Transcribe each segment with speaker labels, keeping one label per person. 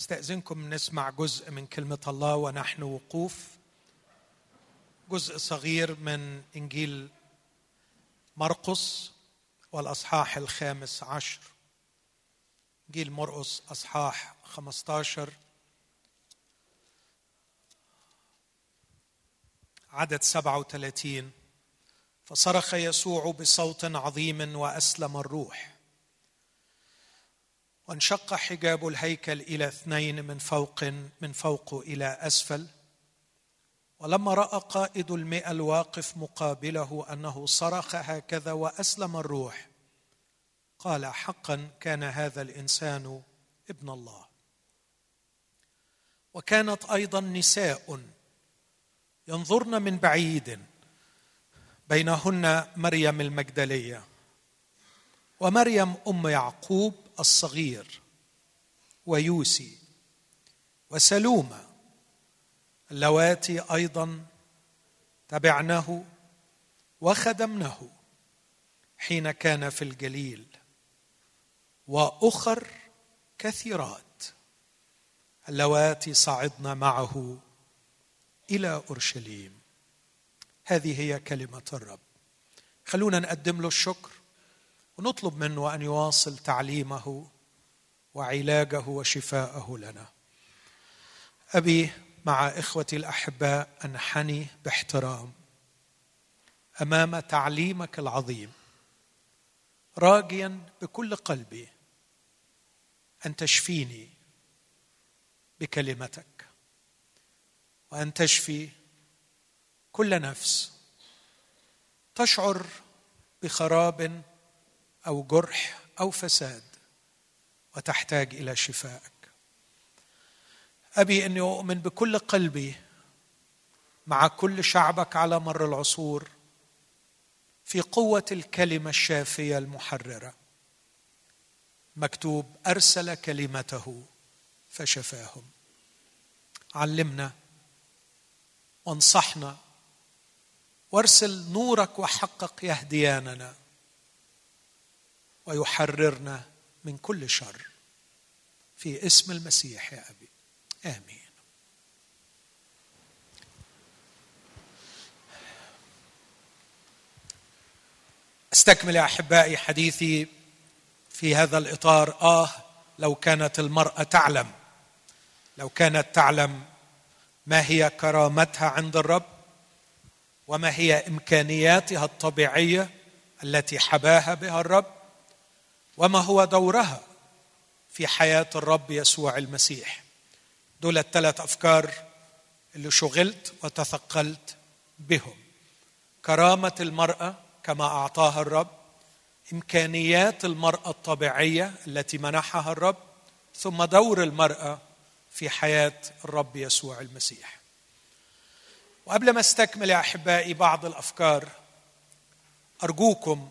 Speaker 1: استاذنكم نسمع جزء من كلمة الله ونحن وقوف. جزء صغير من إنجيل مرقس والأصحاح الخامس عشر. إنجيل مرقس أصحاح 15 عدد 37 فصرخ يسوع بصوت عظيم وأسلم الروح. وانشق حجاب الهيكل إلى اثنين من فوق من فوق إلى أسفل. ولما رأى قائد المئة الواقف مقابله أنه صرخ هكذا وأسلم الروح قال حقا كان هذا الإنسان ابن الله. وكانت أيضا نساء ينظرن من بعيد بينهن مريم المجدلية ومريم أم يعقوب الصغير ويوسي وسلومة. اللواتي أيضا تبعنه وخدمنه حين كان في الجليل وأخر كثيرات. اللواتي صعدن معه إلى أورشليم. هذه هي كلمة الرب. خلونا نقدم له الشكر. ونطلب منه أن يواصل تعليمه وعلاجه وشفاءه لنا. أبي مع إخوتي الأحباء أنحني باحترام. أمام تعليمك العظيم راجيا بكل قلبي أن تشفيني بكلمتك وأن تشفي كل نفس تشعر بخراب أو جرح أو فساد وتحتاج إلى شفائك. أبي إني أؤمن بكل قلبي مع كل شعبك على مر العصور في قوة الكلمة الشافية المحررة. مكتوب أرسل كلمته فشفاهم. علمنا وانصحنا وارسل نورك وحقق يهدياننا. ويحررنا من كل شر. في اسم المسيح يا أبي. آمين. أستكمل يا أحبائي حديثي في هذا الإطار. آه لو كانت المرأة تعلم لو كانت تعلم ما هي كرامتها عند الرب وما هي إمكانياتها الطبيعية التي حباها بها الرب وما هو دورها في حياة الرب يسوع المسيح. دول الثلاث أفكار اللي شغلت وتثقلت بهم. كرامة المرأة كما أعطاها الرب إمكانيات المرأة الطبيعية التي منحها الرب ثم دور المرأة في حياة الرب يسوع المسيح. وقبل ما أستكمل يا أحبائي بعض الأفكار أرجوكم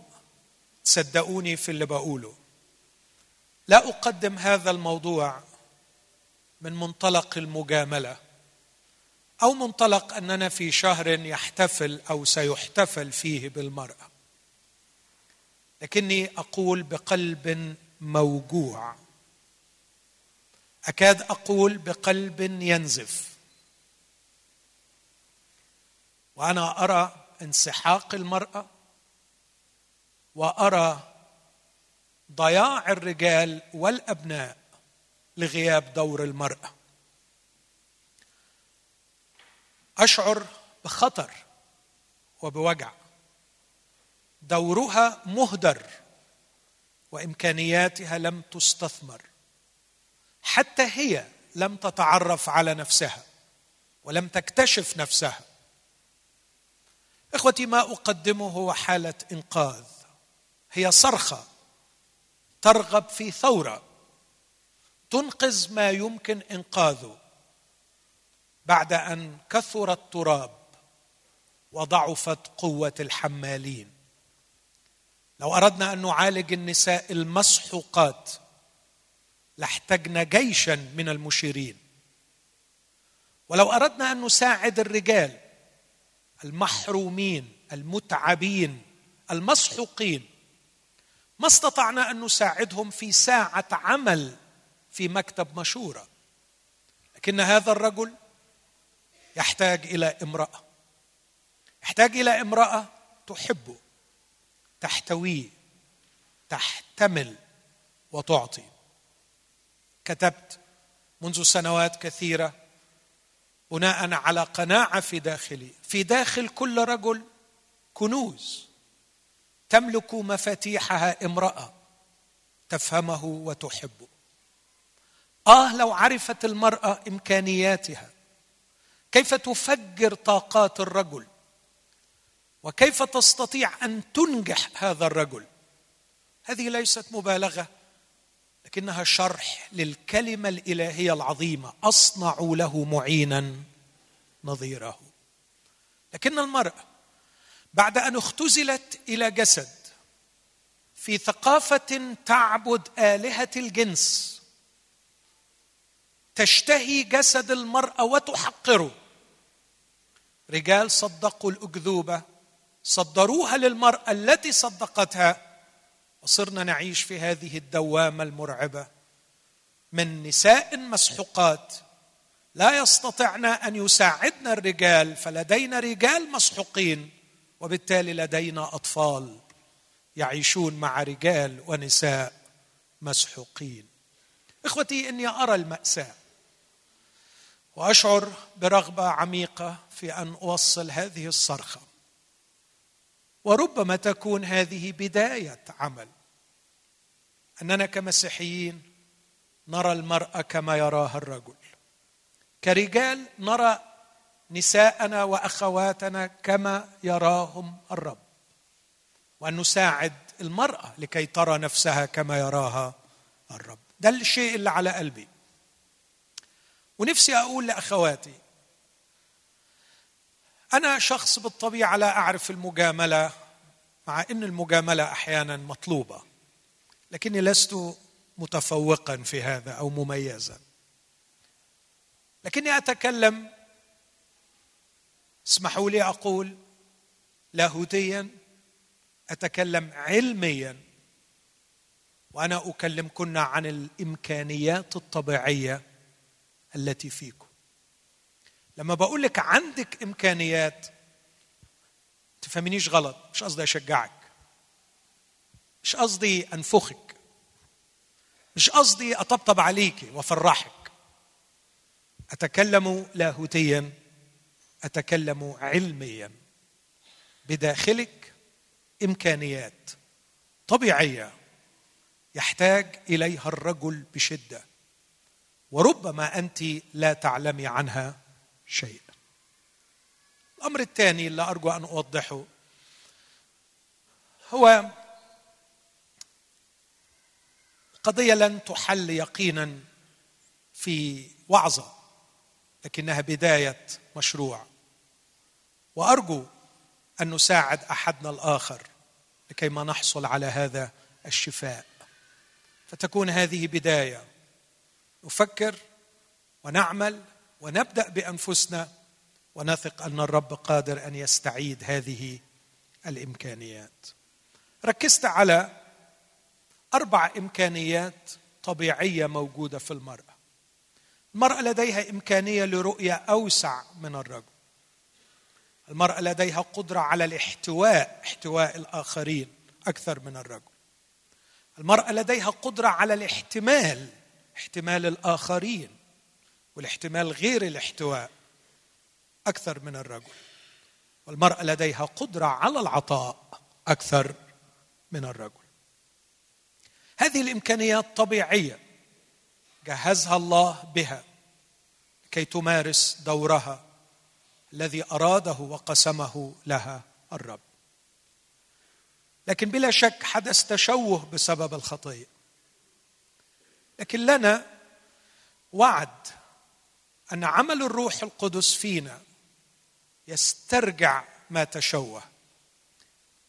Speaker 1: تصدقوني في اللي بقوله. لا أقدم هذا الموضوع من منطلق المجاملة أو منطلق أننا في شهر يحتفل أو سيحتفل فيه بالمرأة. لكني أقول بقلب موجوع. أكاد أقول بقلب ينزف. وأنا أرى انسحاق المرأة وأرى ضياع الرجال والأبناء لغياب دور المرأة. أشعر بخطر وبوجع. دورها مهدر وإمكانياتها لم تستثمر. حتى هي لم تتعرف على نفسها ولم تكتشف نفسها. إخوتي ما أقدمه هو حالة إنقاذ. هي صرخة ترغب في ثورة. تنقذ ما يمكن إنقاذه. بعد أن كثر التراب وضعفت قوة الحمالين. لو أردنا أن نعالج النساء المسحوقات لاحتجنا جيشا من المشيرين. ولو أردنا أن نساعد الرجال المحرومين المتعبين المسحوقين ما استطعنا أن نساعدهم في ساعة عمل في مكتب مشوره لكن هذا الرجل يحتاج إلى امرأة. يحتاج إلى امرأة تحبه تحتويه تحتمل وتعطي. كتبت منذ سنوات كثيرة بناء على قناعة في داخلي. في داخل كل رجل كنوز. تملك مفاتيحها امرأة تفهمه وتحبه. آه لو عرفت المرأة إمكانياتها كيف تفجر طاقات الرجل؟ وكيف تستطيع أن تنجح هذا الرجل؟ هذه ليست مبالغة لكنها شرح للكلمة الإلهية العظيمة. أصنع له معينا نظيره. لكن المرأة بعد أن اختزلت إلى جسد في ثقافة تعبد آلهة الجنس تشتهي جسد المرأة وتحقره. رجال صدقوا الأكذوبة صدروها للمرأة التي صدقتها وصرنا نعيش في هذه الدوامة المرعبة. من نساء مسحوقات لا يستطعن أن يساعدن الرجال فلدينا رجال مسحوقين. وبالتالي لدينا أطفال يعيشون مع رجال ونساء مسحوقين. إخوتي إني أرى المأساة وأشعر برغبة عميقة في أن أوصل هذه الصرخة. وربما تكون هذه بداية عمل. أننا كمسيحيين نرى المرأة كما يراها الرجل. كرجال نرى نساءنا وأخواتنا كما يراهم الرب. وان نساعد المرأة لكي ترى نفسها كما يراها الرب. ده الشيء اللي على قلبي. ونفسي أقول لأخواتي أنا شخص بالطبيعة لا أعرف المجاملة مع إن المجاملة أحيانا مطلوبة لكني لست متفوقا في هذا أو مميزا. لكني أتكلم اسمحوا لي أقول لاهوتيا أتكلم علميا وأنا أكلمكن عن الإمكانيات الطبيعية التي فيكم. لما بقول لك عندك إمكانيات تفهمينيش غلط مش قصدي أشجعك. مش قصدي أنفخك. مش قصدي أطبطب عليكي وأفرحك. أتكلم لاهوتيا أتكلم علميا. بداخلك إمكانيات طبيعية يحتاج إليها الرجل بشدة وربما أنت لا تعلمي عنها شيء الأمر الثاني اللي أرجو أن أوضحه هو قضية لن تحل يقينا في وعظة لكنها بداية مشروع. وأرجو أن نساعد أحدنا الآخر لكي ما نحصل على هذا الشفاء. فتكون هذه بداية. نفكر ونعمل ونبدأ بأنفسنا ونثق أن الرب قادر أن يستعيد هذه الإمكانيات. ركزت على أربع إمكانيات طبيعية موجودة في المرأة. المرأة لديها إمكانية لرؤية أوسع من الرجل. المرأة لديها قدرة على الاحتواء احتواء الآخرين أكثر من الرجل. المرأة لديها قدرة على الاحتمال احتمال الآخرين والاحتمال غير الاحتواء أكثر من الرجل. والمرأة لديها قدرة على العطاء أكثر من الرجل. هذه الإمكانيات طبيعية جهزها الله بها كي تمارس دورها الذي أراده وقسمه لها الرب. لكن بلا شك حدث تشوه بسبب الخطيه لكن لنا وعد أن عمل الروح القدس فينا يسترجع ما تشوه.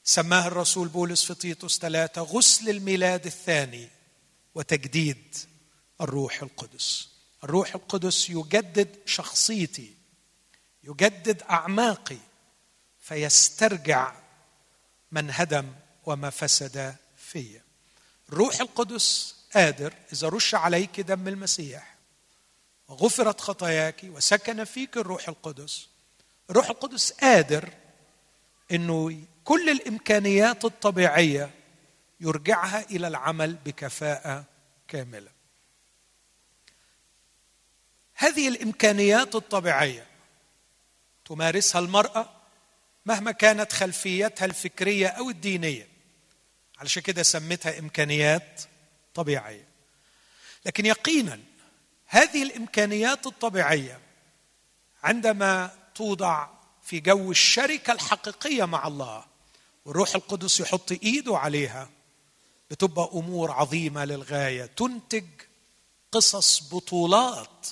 Speaker 1: سماه الرسول بولس في تيتوس ثلاثة غسل الميلاد الثاني وتجديد الروح القدس. الروح القدس يجدد شخصيتي يجدد أعماقي فيسترجع من هدم وما فسد في. الروح القدس قادر إذا رش عليك دم المسيح وغفرت خطاياك وسكن فيك الروح القدس الروح القدس قادر إنه كل الإمكانيات الطبيعية يرجعها إلى العمل بكفاءة كاملة. هذه الإمكانيات الطبيعية تمارسها المرأة مهما كانت خلفيتها الفكرية أو الدينية. علشان كده سميتها إمكانيات طبيعية. لكن يقينا هذه الإمكانيات الطبيعية عندما توضع في جو الشركة الحقيقية مع الله والروح القدس يحط إيده عليها بتبقى أمور عظيمة للغاية تنتج قصص بطولات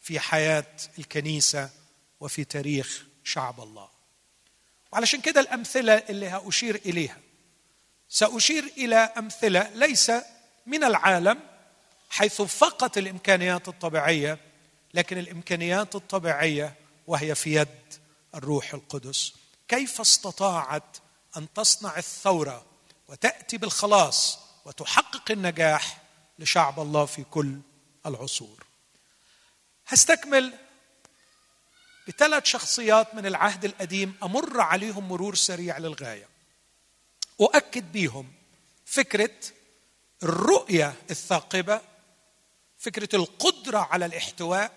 Speaker 1: في حياة الكنيسة وفي تاريخ شعب الله. وعلشان كده الأمثلة اللي هأشير إليها. سأشير إلى أمثلة ليس من العالم حيث فقط الإمكانيات الطبيعية لكن الإمكانيات الطبيعية وهي في يد الروح القدس. كيف استطاعت أن تصنع الثورة وتأتي بالخلاص وتحقق النجاح لشعب الله في كل العصور؟ هستكمل بثلاث شخصيات من العهد القديم أمر عليهم مرور سريع للغاية. أؤكد بيهم فكرة الرؤية الثاقبة فكرة القدرة على الاحتواء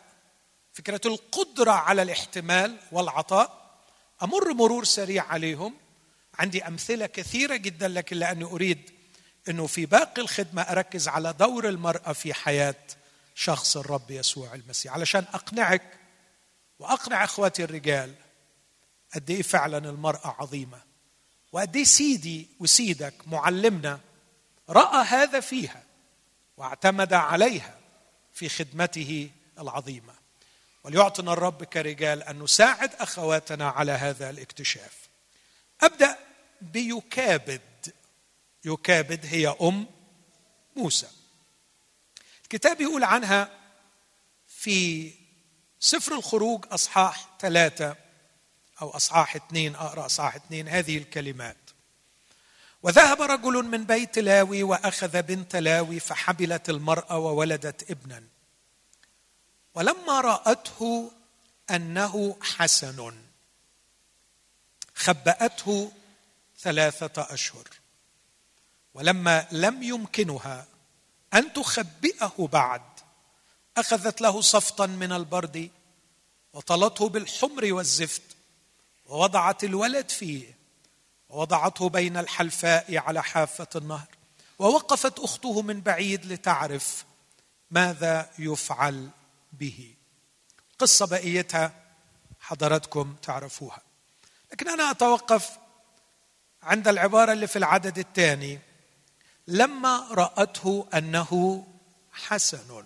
Speaker 1: فكرة القدرة على الاحتمال والعطاء أمر مرور سريع عليهم. عندي أمثلة كثيرة جدا لكن لأني أريد إنه في باقي الخدمة أركز على دور المرأة في حياة شخص الرب يسوع المسيح. علشان أقنعك وأقنع إخواتي الرجال قد إيه فعلا المرأة عظيمة وقد إيه سيدي وسيدك معلمنا رأى هذا فيها واعتمد عليها في خدمته العظيمة. وليعطنا الرب كرجال أن نساعد أخواتنا على هذا الاكتشاف. أبدأ بيكابد. يكابد هي أم موسى. الكتاب يقول عنها في سفر الخروج أصحاح ثلاثة أو أصحاح اثنين أقرأ أصحاح اثنين هذه الكلمات. وذهب رجل من بيت لاوي وأخذ بنت لاوي فحبلت المرأة وولدت ابنا. ولما رأته أنه حسن خبأته ثلاثة أشهر. ولما لم يمكنها أن تخبئه بعد أخذت له صفطا من البرد وطلته بالحمر والزفت ووضعت الولد فيه ووضعته بين الحلفاء على حافة النهر ووقفت أخته من بعيد لتعرف ماذا يفعل به. قصة بقيتها حضراتكم تعرفوها. لكن أنا أتوقف عند العبارة اللي في العدد الثاني. لما رأته أنه حسن.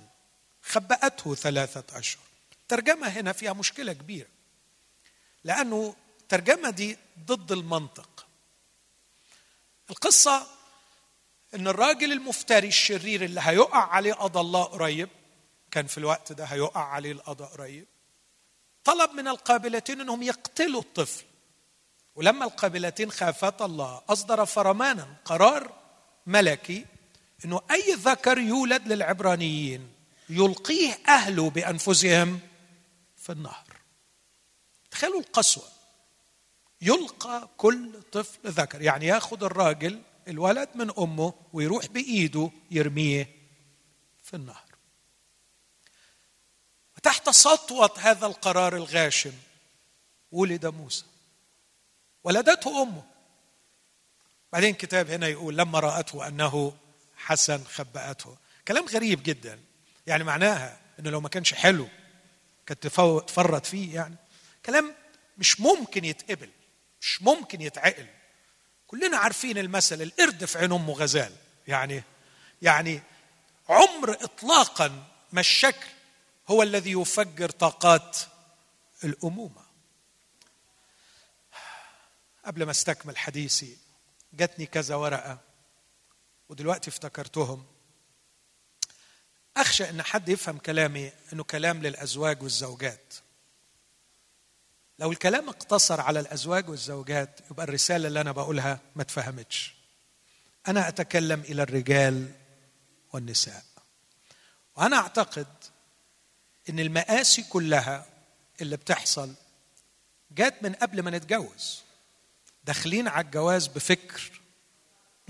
Speaker 1: خبأته ثلاثة أشهر. الترجمة هنا فيها مشكلة كبيرة لأنه الترجمة دي ضد المنطق. القصة إن الراجل المفتري الشرير اللي هيقع عليه قضى الله قريب كان في الوقت ده هيقع عليه القضاء قريب طلب من القابلتين إنهم يقتلوا الطفل. ولما القابلتين خافتا الله أصدر فرمانا قرار ملكي إنه أي ذكر يولد للعبرانيين. يلقيه أهله بأنفسهم في النهر. تخيلوا القسوة. يلقى كل طفل ذكر. يعني يأخذ الراجل الولد من أمه ويروح بإيده يرميه في النهر. وتحت سطوة هذا القرار الغاشم ولد موسى. ولدته أمه. بعدين الكتاب هنا يقول لما رأته أنه حسن خبأته. كلام غريب جدا. يعني معناها إنه لو ما كانش حلو كانت تفرط فيه يعني. كلام مش ممكن يتقبل مش ممكن يتعقل. كلنا عارفين المثل القرد في عين أمه غزال. يعني يعني عمر اطلاقا ما الشكل هو الذي يفجر طاقات الأمومة. قبل ما استكمل حديثي جاتني كذا ورقة ودلوقتي افتكرتهم. أخشى إن حد يفهم كلامي إنه كلام للأزواج والزوجات. لو الكلام اقتصر على الأزواج والزوجات يبقى الرسالة اللي أنا بقولها ما اتفهمتش. أنا أتكلم إلى الرجال والنساء. وأنا أعتقد إن المآسي كلها اللي بتحصل جات من قبل ما نتجوز. داخلين على الجواز بفكر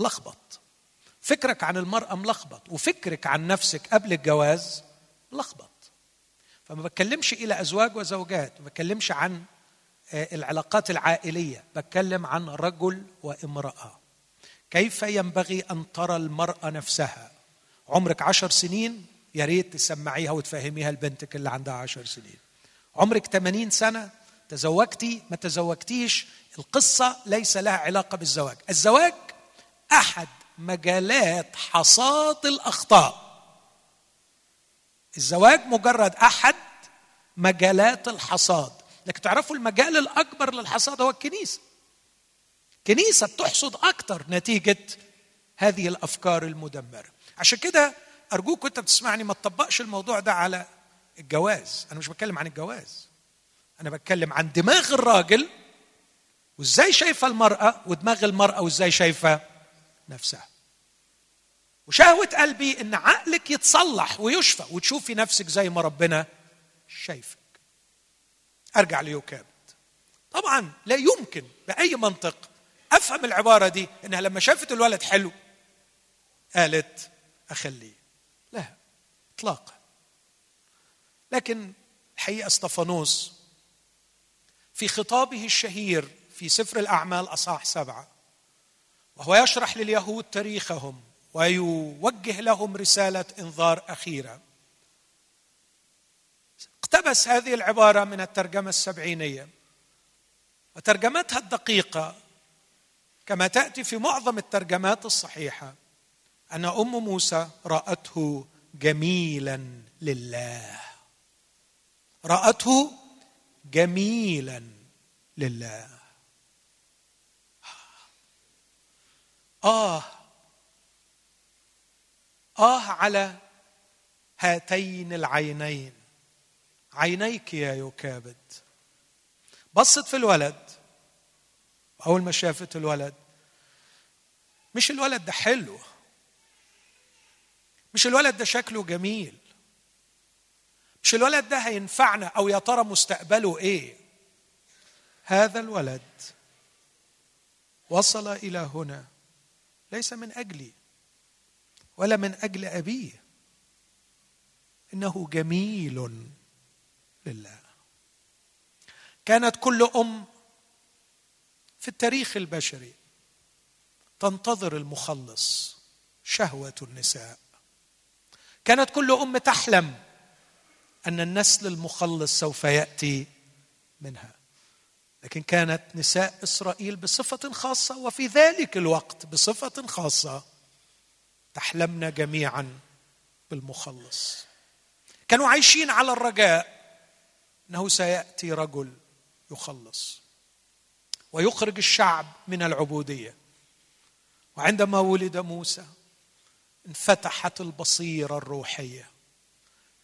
Speaker 1: لخبط. فكرك عن المرأة ملخبط وفكرك عن نفسك قبل الجواز ملخبط. فما بتكلمش إلى أزواج وزوجات ما بتكلمش عن آه، العلاقات العائلية بتكلم عن رجل وامرأة. كيف ينبغي أن ترى المرأة نفسها؟ عمرك عشر سنين؟ يا ريت تسمعيها وتفهميها لبنتك اللي عندها عشر سنين. عمرك 80 سنة؟ تزوجتي؟ ما تزوجتيش؟ القصة ليس لها علاقة بالزواج. الزواج أحد مجالات حصاد الأخطاء. الزواج مجرد أحد مجالات الحصاد. لكن تعرفوا المجال الأكبر للحصاد هو الكنيسة. كنيسة بتحصد أكثر نتيجة هذه الأفكار المدمرة. عشان كده أرجوك وأنت بتسمعني ما تطبقش الموضوع ده على الجواز. أنا مش بتكلم عن الجواز. أنا بتكلم عن دماغ الراجل وإزاي شايفة المرأة ودماغ المرأة وإزاي شايفة نفسها. وشهوة قلبي إن عقلك يتصلح ويشفى وتشوفي نفسك زي ما ربنا شايفك. أرجع ليوكابد. طبعا لا يمكن بأي منطق أفهم العبارة دي إنها لما شافت الولد حلو قالت أخليه. لا إطلاقا. لكن الحقيقة استفانوس في خطابه الشهير في سفر الأعمال أصحاح سبعة وهو يشرح لليهود تاريخهم ويوجه لهم رسالة إنذار أخيرة. اقتبس هذه العبارة من الترجمة السبعينية. وترجمتها الدقيقة كما تأتي في معظم الترجمات الصحيحة. أن أم موسى رأته جميلا لله. رأته جميلا لله. آه. آه على هاتين العينين. عينيك يا يكابد. بصت في الولد. أول ما شافت الولد. مش الولد ده حلو. مش الولد ده شكله جميل. مش الولد ده هينفعنا أو يا ترى مستقبله إيه. هذا الولد وصل إلى هنا. ليس من أجلي ولا من أجل أبيه. إنه جميل لله. كانت كل أم في التاريخ البشري تنتظر المخلص شهوة النساء. كانت كل أم تحلم أن النسل المخلص سوف يأتي منها. لكن كانت نساء إسرائيل بصفة خاصة وفي ذلك الوقت بصفة خاصة تحلمن جميعا بالمخلص. كانوا عايشين على الرجاء إنه سيأتي رجل يخلص ويخرج الشعب من العبودية. وعندما ولد موسى انفتحت البصيرة الروحية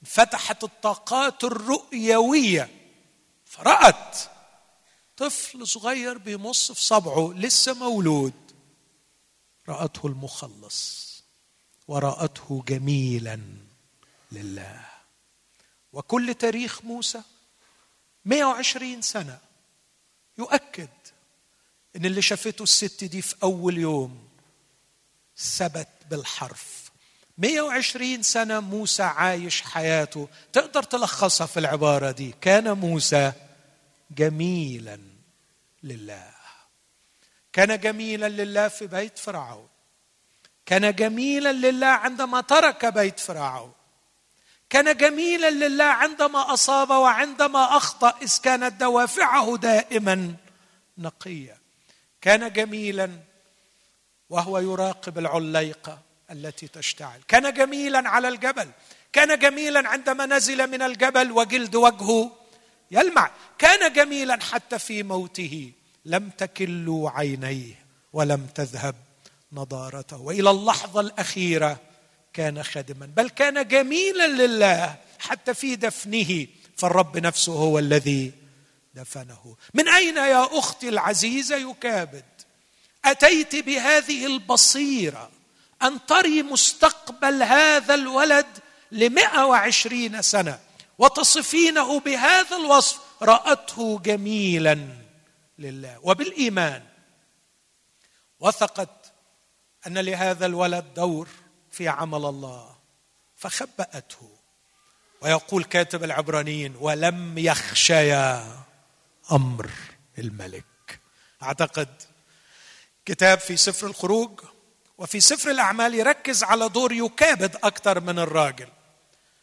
Speaker 1: انفتحت الطاقات الرؤيوية فرأت طفل صغير بيمص في صبعه لسه مولود. رأته المخلص ورأته جميلا لله. وكل تاريخ موسى 120 سنة يؤكد إن اللي شافته الست دي في أول يوم ثبت بالحرف. 120 سنة موسى عايش حياته. تقدر تلخصها في العبارة دي. كان موسى جميلا لله. كان جميلا لله في بيت فرعون. كان جميلا لله عندما ترك بيت فرعون. كان جميلا لله عندما أصاب وعندما أخطأ إذ كانت دوافعه دائما نقية. كان جميلا وهو يراقب العليقه التي تشتعل. كان جميلا على الجبل. كان جميلا عندما نزل من الجبل وجلد وجهه يلمع. كان جميلا حتى في موته. لم تكلوا عينيه ولم تذهب نضارته. وإلى اللحظة الأخيرة كان خادما. بل كان جميلا لله حتى في دفنه. فالرب نفسه هو الذي دفنه. من أين يا أختي العزيزة يكابد؟ أتيت بهذه البصيرة أن تري مستقبل هذا الولد لمئة وعشرين سنة. وتصفينه بهذا الوصف رأته جميلا لله وبالإيمان. وثقت أن لهذا الولد دور في عمل الله فخبأته. ويقول كاتب العبرانيين ولم يخشيا أمر الملك. أعتقد كتاب في سفر الخروج وفي سفر الأعمال يركز على دور يكابد أكثر من الراجل.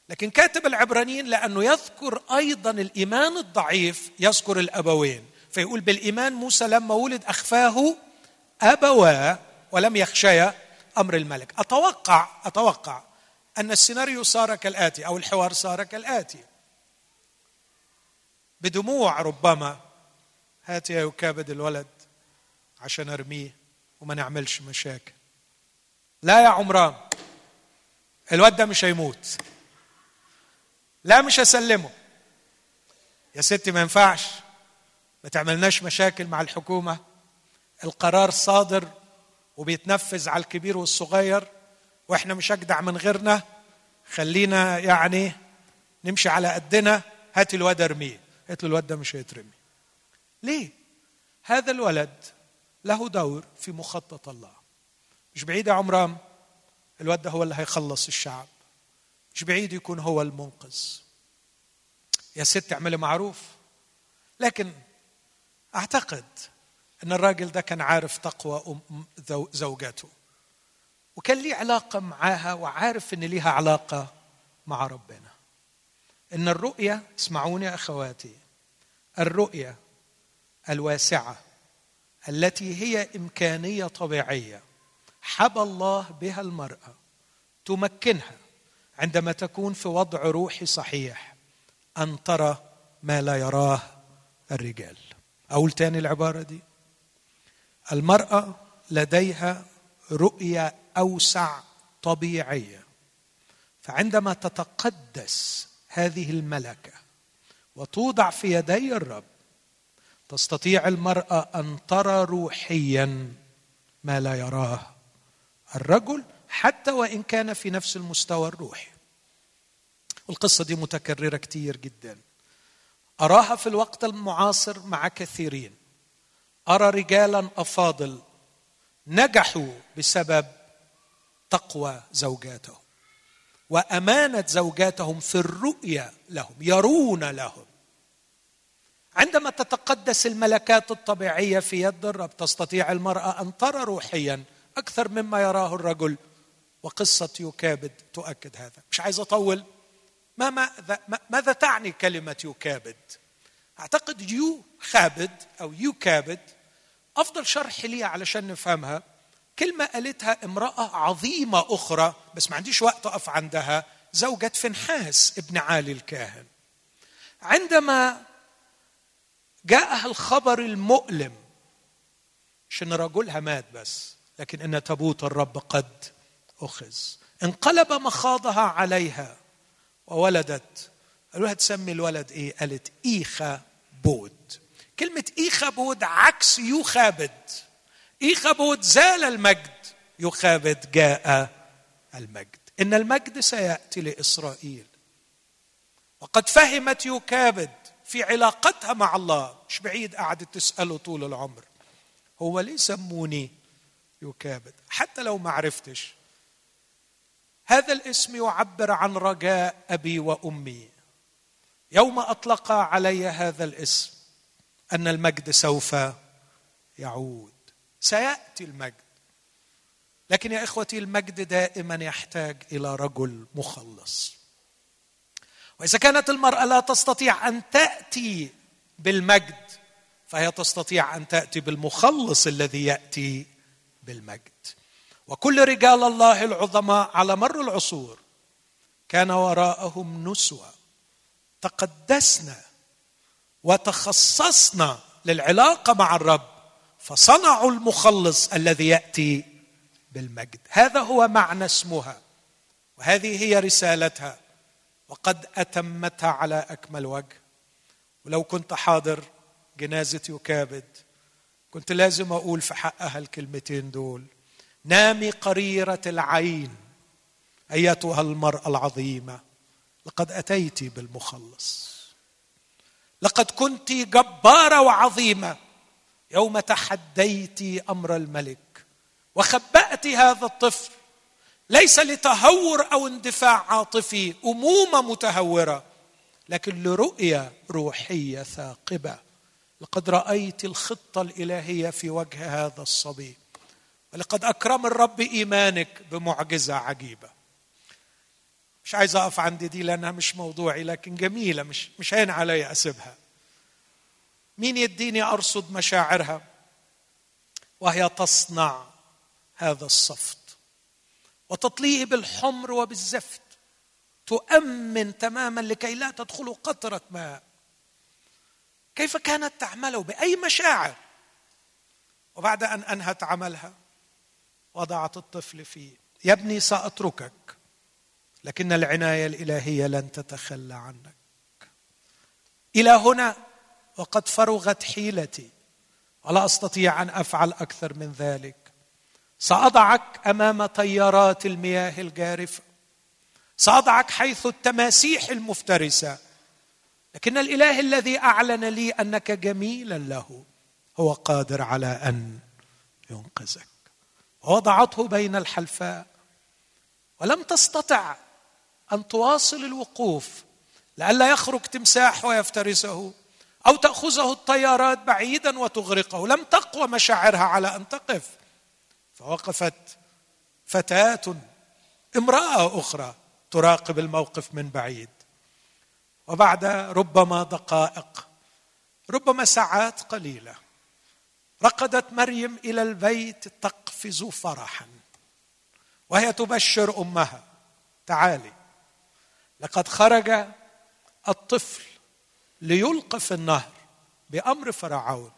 Speaker 1: لكن كاتب العبرانيين لأنه يذكر أيضا الإيمان الضعيف يذكر الأبوين. فيقول بالإيمان موسى لما ولد أخفاه أبواه ولم يخشيا أمر الملك. أتوقع أتوقع أن السيناريو صار كالآتي أو الحوار صار كالآتي. بدموع ربما هات يا يكابد الولد عشان أرميه وما نعملش مشاكل. لا يا عمران الواد ده مش هيموت. لا مش هسلمه. يا ستي ما ينفعش. ما تعملناش مشاكل مع الحكومة. القرار صادر وبيتنفذ على الكبير والصغير وإحنا مش اجدع من غيرنا. خلينا يعني نمشي على قدنا. هات الواد ارميه. قلت له الواد ده مش هيترمي. ليه؟ هذا الولد له دور في مخطط الله. مش بعيد يا عمران. الواد ده هو اللي هيخلص الشعب. مش بعيد يكون هو المنقذ. يا ست اعملي معروف. لكن أعتقد إن الراجل ده كان عارف تقوى زوجته. وكان ليه علاقة معاها وعارف إن ليها علاقة مع ربنا. إن الرؤية اسمعوني يا إخواتي الرؤية الواسعة التي هي إمكانية طبيعية حبى الله بها المرأة تمكنها عندما تكون في وضع روحي صحيح أن ترى ما لا يراه الرجال. أقول تاني العبارة دي. المرأة لديها رؤية أوسع طبيعية. فعندما تتقدس هذه الملكة وتوضع في يدي الرب تستطيع المرأة أن ترى روحيا ما لا يراه الرجل حتى وإن كان في نفس المستوى الروحي. القصة دي متكررة كتير جدا. أراها في الوقت المعاصر مع كثيرين. أرى رجالا أفاضل نجحوا بسبب تقوى زوجاتهم. وأمانة زوجاتهم في الرؤيه لهم يرون لهم. عندما تتقدس الملكات الطبيعية في يد الرب تستطيع المرأة أن ترى روحيا أكثر مما يراه الرجل وقصة يكابد تؤكد هذا. مش عايز أطول. ما ماذا, ماذا تعني كلمة يكابد؟ أعتقد يو خابد أو يكابد أفضل شرح لي علشان نفهمها. كلمة قالتها امرأة عظيمة أخرى بس ما عنديش وقت أقف عندها زوجة فنحاس ابن عالي الكاهن. عندما جاءها الخبر المؤلم مش ان رجلها مات بس لكن إن تابوت الرب قد. أخذ. انقلب مخاضها عليها وولدت. قالوا لها تسمي الولد إيه؟ قالت إيخا بود. كلمة إيخا بود عكس يوخابد إيخابود زال المجد يخابد جاء المجد. إن المجد سيأتي لإسرائيل. وقد فهمت يكابد في علاقتها مع الله. مش بعيد قعدت تسأله طول العمر. هو ليه سموني يكابد؟ حتى لو ما عرفتش. هذا الاسم يعبر عن رجاء أبي وأمي. يوم أطلق علي هذا الاسم أن المجد سوف يعود. سيأتي المجد. لكن يا إخوتي المجد دائما يحتاج إلى رجل مخلص. وإذا كانت المرأة لا تستطيع أن تأتي بالمجد فهي تستطيع أن تأتي بالمخلص الذي يأتي بالمجد. وكل رجال الله العظماء على مر العصور كان وراءهم نسوة تقدسنا وتخصصنا للعلاقة مع الرب فصنعوا المخلص الذي يأتي بالمجد. هذا هو معنى اسمها وهذه هي رسالتها. وقد أتمتها على أكمل وجه. ولو كنت حاضر جنازة يكابد كنت لازم أقول في حقها الكلمتين دول. نامي قريرة العين أيتها المرأة العظيمة لقد أتيت بالمخلص. لقد كنت جبارة وعظيمة يوم تحديت أمر الملك وخبأت هذا الطفل ليس لتهور أو اندفاع عاطفي أمومة متهورة لكن لرؤية روحية ثاقبة. لقد رأيت الخطة الإلهية في وجه هذا الصبي. ولقد أكرم الرب إيمانك بمعجزة عجيبة. مش عايز أقف عند دي لأنها مش موضوعي لكن جميلة مش مش هين علي أسيبها. مين يديني أرصد مشاعرها؟ وهي تصنع هذا الصفت. وتطليه بالحمر وبالزفت تؤمن تماما لكي لا تدخل قطرة ماء. كيف كانت تعمله بأي مشاعر؟ وبعد أن أنهت عملها وضعت الطفل فيه. يا ابني سأتركك لكن العناية الإلهية لن تتخلى عنك. إلى هنا وقد فرغت حيلتي ولا أستطيع أن أفعل أكثر من ذلك. سأضعك أمام تيارات المياه الجارفة. سأضعك حيث التماسيح المفترسة. لكن الإله الذي أعلن لي أنك جميلا له هو قادر على أن ينقذك. ووضعته بين الحلفاء. ولم تستطع أن تواصل الوقوف لئلا يخرج تمساح ويفترسه أو تأخذه الطيارات بعيدا وتغرقه. لم تقوى مشاعرها على أن تقف. فوقفت فتاة امرأة أخرى تراقب الموقف من بعيد. وبعد ربما دقائق ربما ساعات قليلة. رقدت مريم إلى البيت تقفز فرحا وهي تبشر أمها تعالي لقد خرج الطفل ليلقى في النهر بأمر فرعون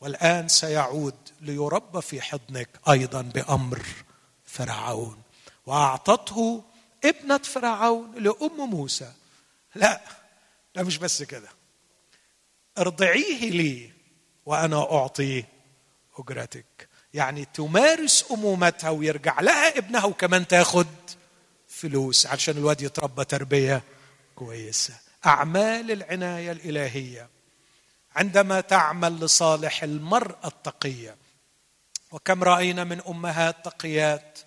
Speaker 1: والآن سيعود ليربى في حضنك أيضا بأمر فرعون. وأعطته ابنة فرعون لأم موسى. لا لا مش بس كده ارضعيه لي وأنا أعطي أجرتك. يعني تمارس أمومتها ويرجع لها ابنها وكمان تاخد فلوس عشان الواد يتربى تربية كويسة. أعمال العناية الإلهية عندما تعمل لصالح المرأة التقية. وكم رأينا من امهات تقيات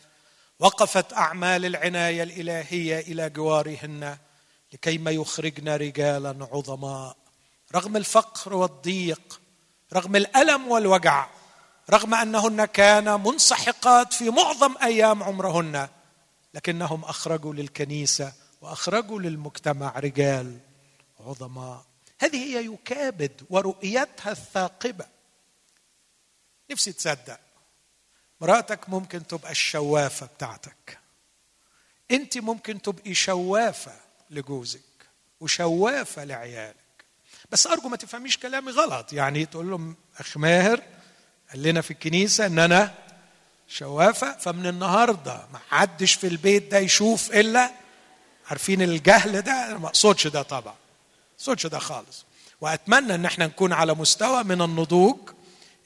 Speaker 1: وقفت أعمال العناية الإلهية إلى جوارهن لكيما يخرجن رجالا عظماء. رغم الفقر والضيق رغم الألم والوجع رغم أنهن كان منسحقات في معظم أيام عمرهن لكنهم أخرجوا للكنيسة وأخرجوا للمجتمع رجال عظماء. هذه هي يكابد ورؤيتها الثاقبة. نفسي تصدق مراتك ممكن تبقى الشوافة بتاعتك. انت ممكن تبقي شوافة لجوزك وشوافة لعيالك. بس أرجو ما تفهميش كلامي غلط. يعني تقول لهم أخ ماهر قال لنا في الكنيسة إن أنا شوافة فمن النهارده ما حدش في البيت ده يشوف إلا عارفين الجهل ده؟ أنا ما أقصدش ده طبعا ما أقصدش ده خالص. وأتمنى إن إحنا نكون على مستوى من النضوج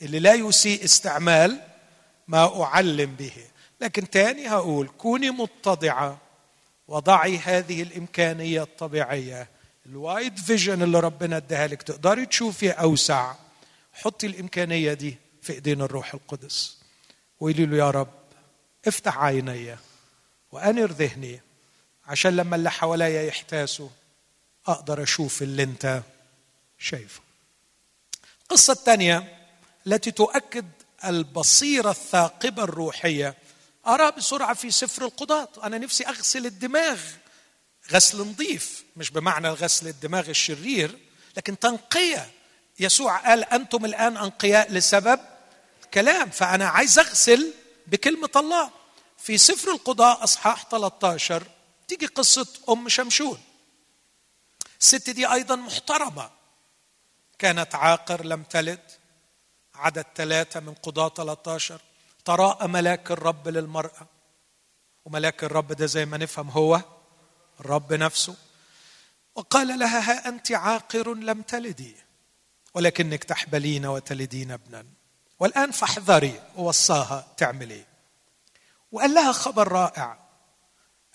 Speaker 1: اللي لا يسيء استعمال ما أعلم به. لكن تاني هقول كوني متضعة وضعي هذه الإمكانية الطبيعية الوايد فيجن اللي ربنا اداها لك تقدري تشوفي أوسع. حطي الإمكانية دي في إيدين الروح القدس. وقولي له يا رب افتح عيني وأنر ذهني عشان لما اللي حواليا يحتاسوا أقدر أشوف اللي أنت شايفه. القصة الثانية التي تؤكد البصيرة الثاقبة الروحية. أرى بسرعة في سفر القضاة. أنا نفسي أغسل الدماغ. غسل نظيف مش بمعنى غسل الدماغ الشرير لكن تنقية. يسوع قال أنتم الآن أنقياء لسبب كلام فأنا عايز أغسل بكلمة الله. في سفر القضاء أصحاح 13 تيجي قصة أم شمشون. الست دي أيضا محترمة. كانت عاقر لم تلد. عدد ثلاثة من قضاء 13 تراءى ملاك الرب للمرأة. وملاك الرب ده زي ما نفهم هو الرب نفسه. وقال لها ها أنت عاقر لم تلدي ولكنك تحبلين وتلدين ابنا. والآن فاحذري. ووصاها تعمل إيه وقال لها خبر رائع.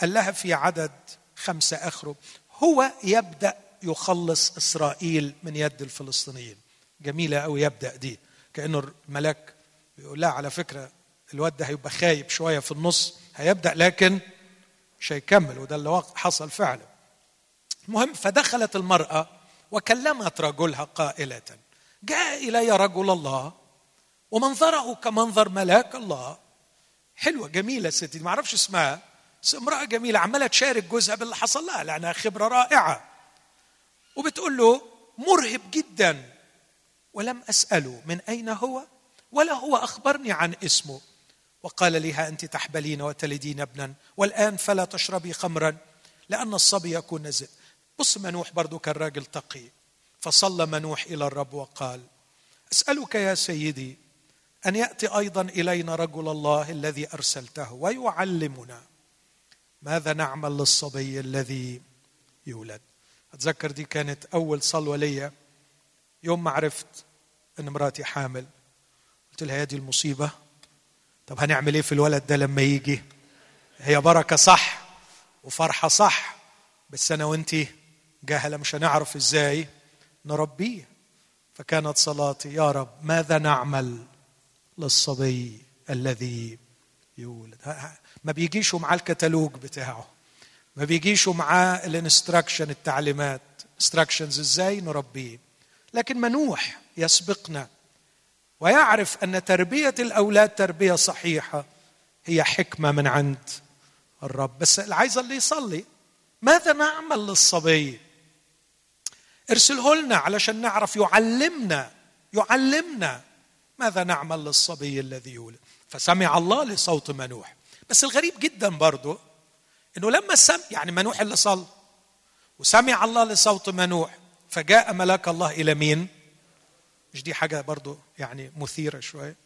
Speaker 1: قال لها في عدد خمسة أخره هو يبدأ يخلص إسرائيل من يد الفلسطينيين. جميلة قوي يبدأ دي. كأنه الملاك بيقول لها على فكرة الواد ده هيبقى خايب شوية في النص هيبدأ لكن مش هيكمل وده اللي حصل فعلا. المهم فدخلت المرأة وكلمت رجلها قائلة جاء إلي رجل الله ومنظره كمنظر ملاك الله. حلوة جميلة الست دي ما أعرفش اسمها. بس امرأة جميلة عمالة تشارك جوزها باللي حصل لها لأنها خبرة رائعة. وبتقول له مرهب جدا ولم أسأله من أين هو ولا هو أخبرني عن اسمه. وقال لها أنت تحبلين وتلدين ابنا والآن فلا تشربي خمرا لأن الصبي يكون نزل. بص منوح برضو كان راجل تقي. فصلى منوح إلى الرب وقال أسألك يا سيدي أن يأتي أيضا إلينا رجل الله الذي أرسلته ويعلمنا ماذا نعمل للصبي الذي يولد. أتذكر دي كانت أول صلوة ليا. يوم ما عرفت إن مراتي حامل قلت لها يا دي المصيبة طب هنعمل إيه في الولد ده لما يجي؟ هي بركة صح وفرحة صح بس أنا وانتي جهلة مش هنعرف إزاي نربيه. فكانت صلاتي يا رب ماذا نعمل للصبي الذي يولد؟ ما بيجيش معاه الكتالوج بتاعه. ما بيجيش معاه ال instruction التعليمات. instructions إزاي نربيه؟ لكن منوح يسبقنا. ويعرف أن تربية الأولاد تربية صحيحة هي حكمة من عند الرب. بس اللي عايز اللي يصلي. ماذا نعمل للصبي؟ ارسله لنا علشان نعرف يعلمنا يعلمنا ماذا نعمل للصبي الذي يولد. فسمع الله لصوت منوح. بس الغريب جدا برضه إنه لما سمع يعني منوح اللي صلى وسمع الله لصوت منوح فجاء ملاك الله إلى مين؟ مش دي حاجة برضه يعني مثيرة شوية؟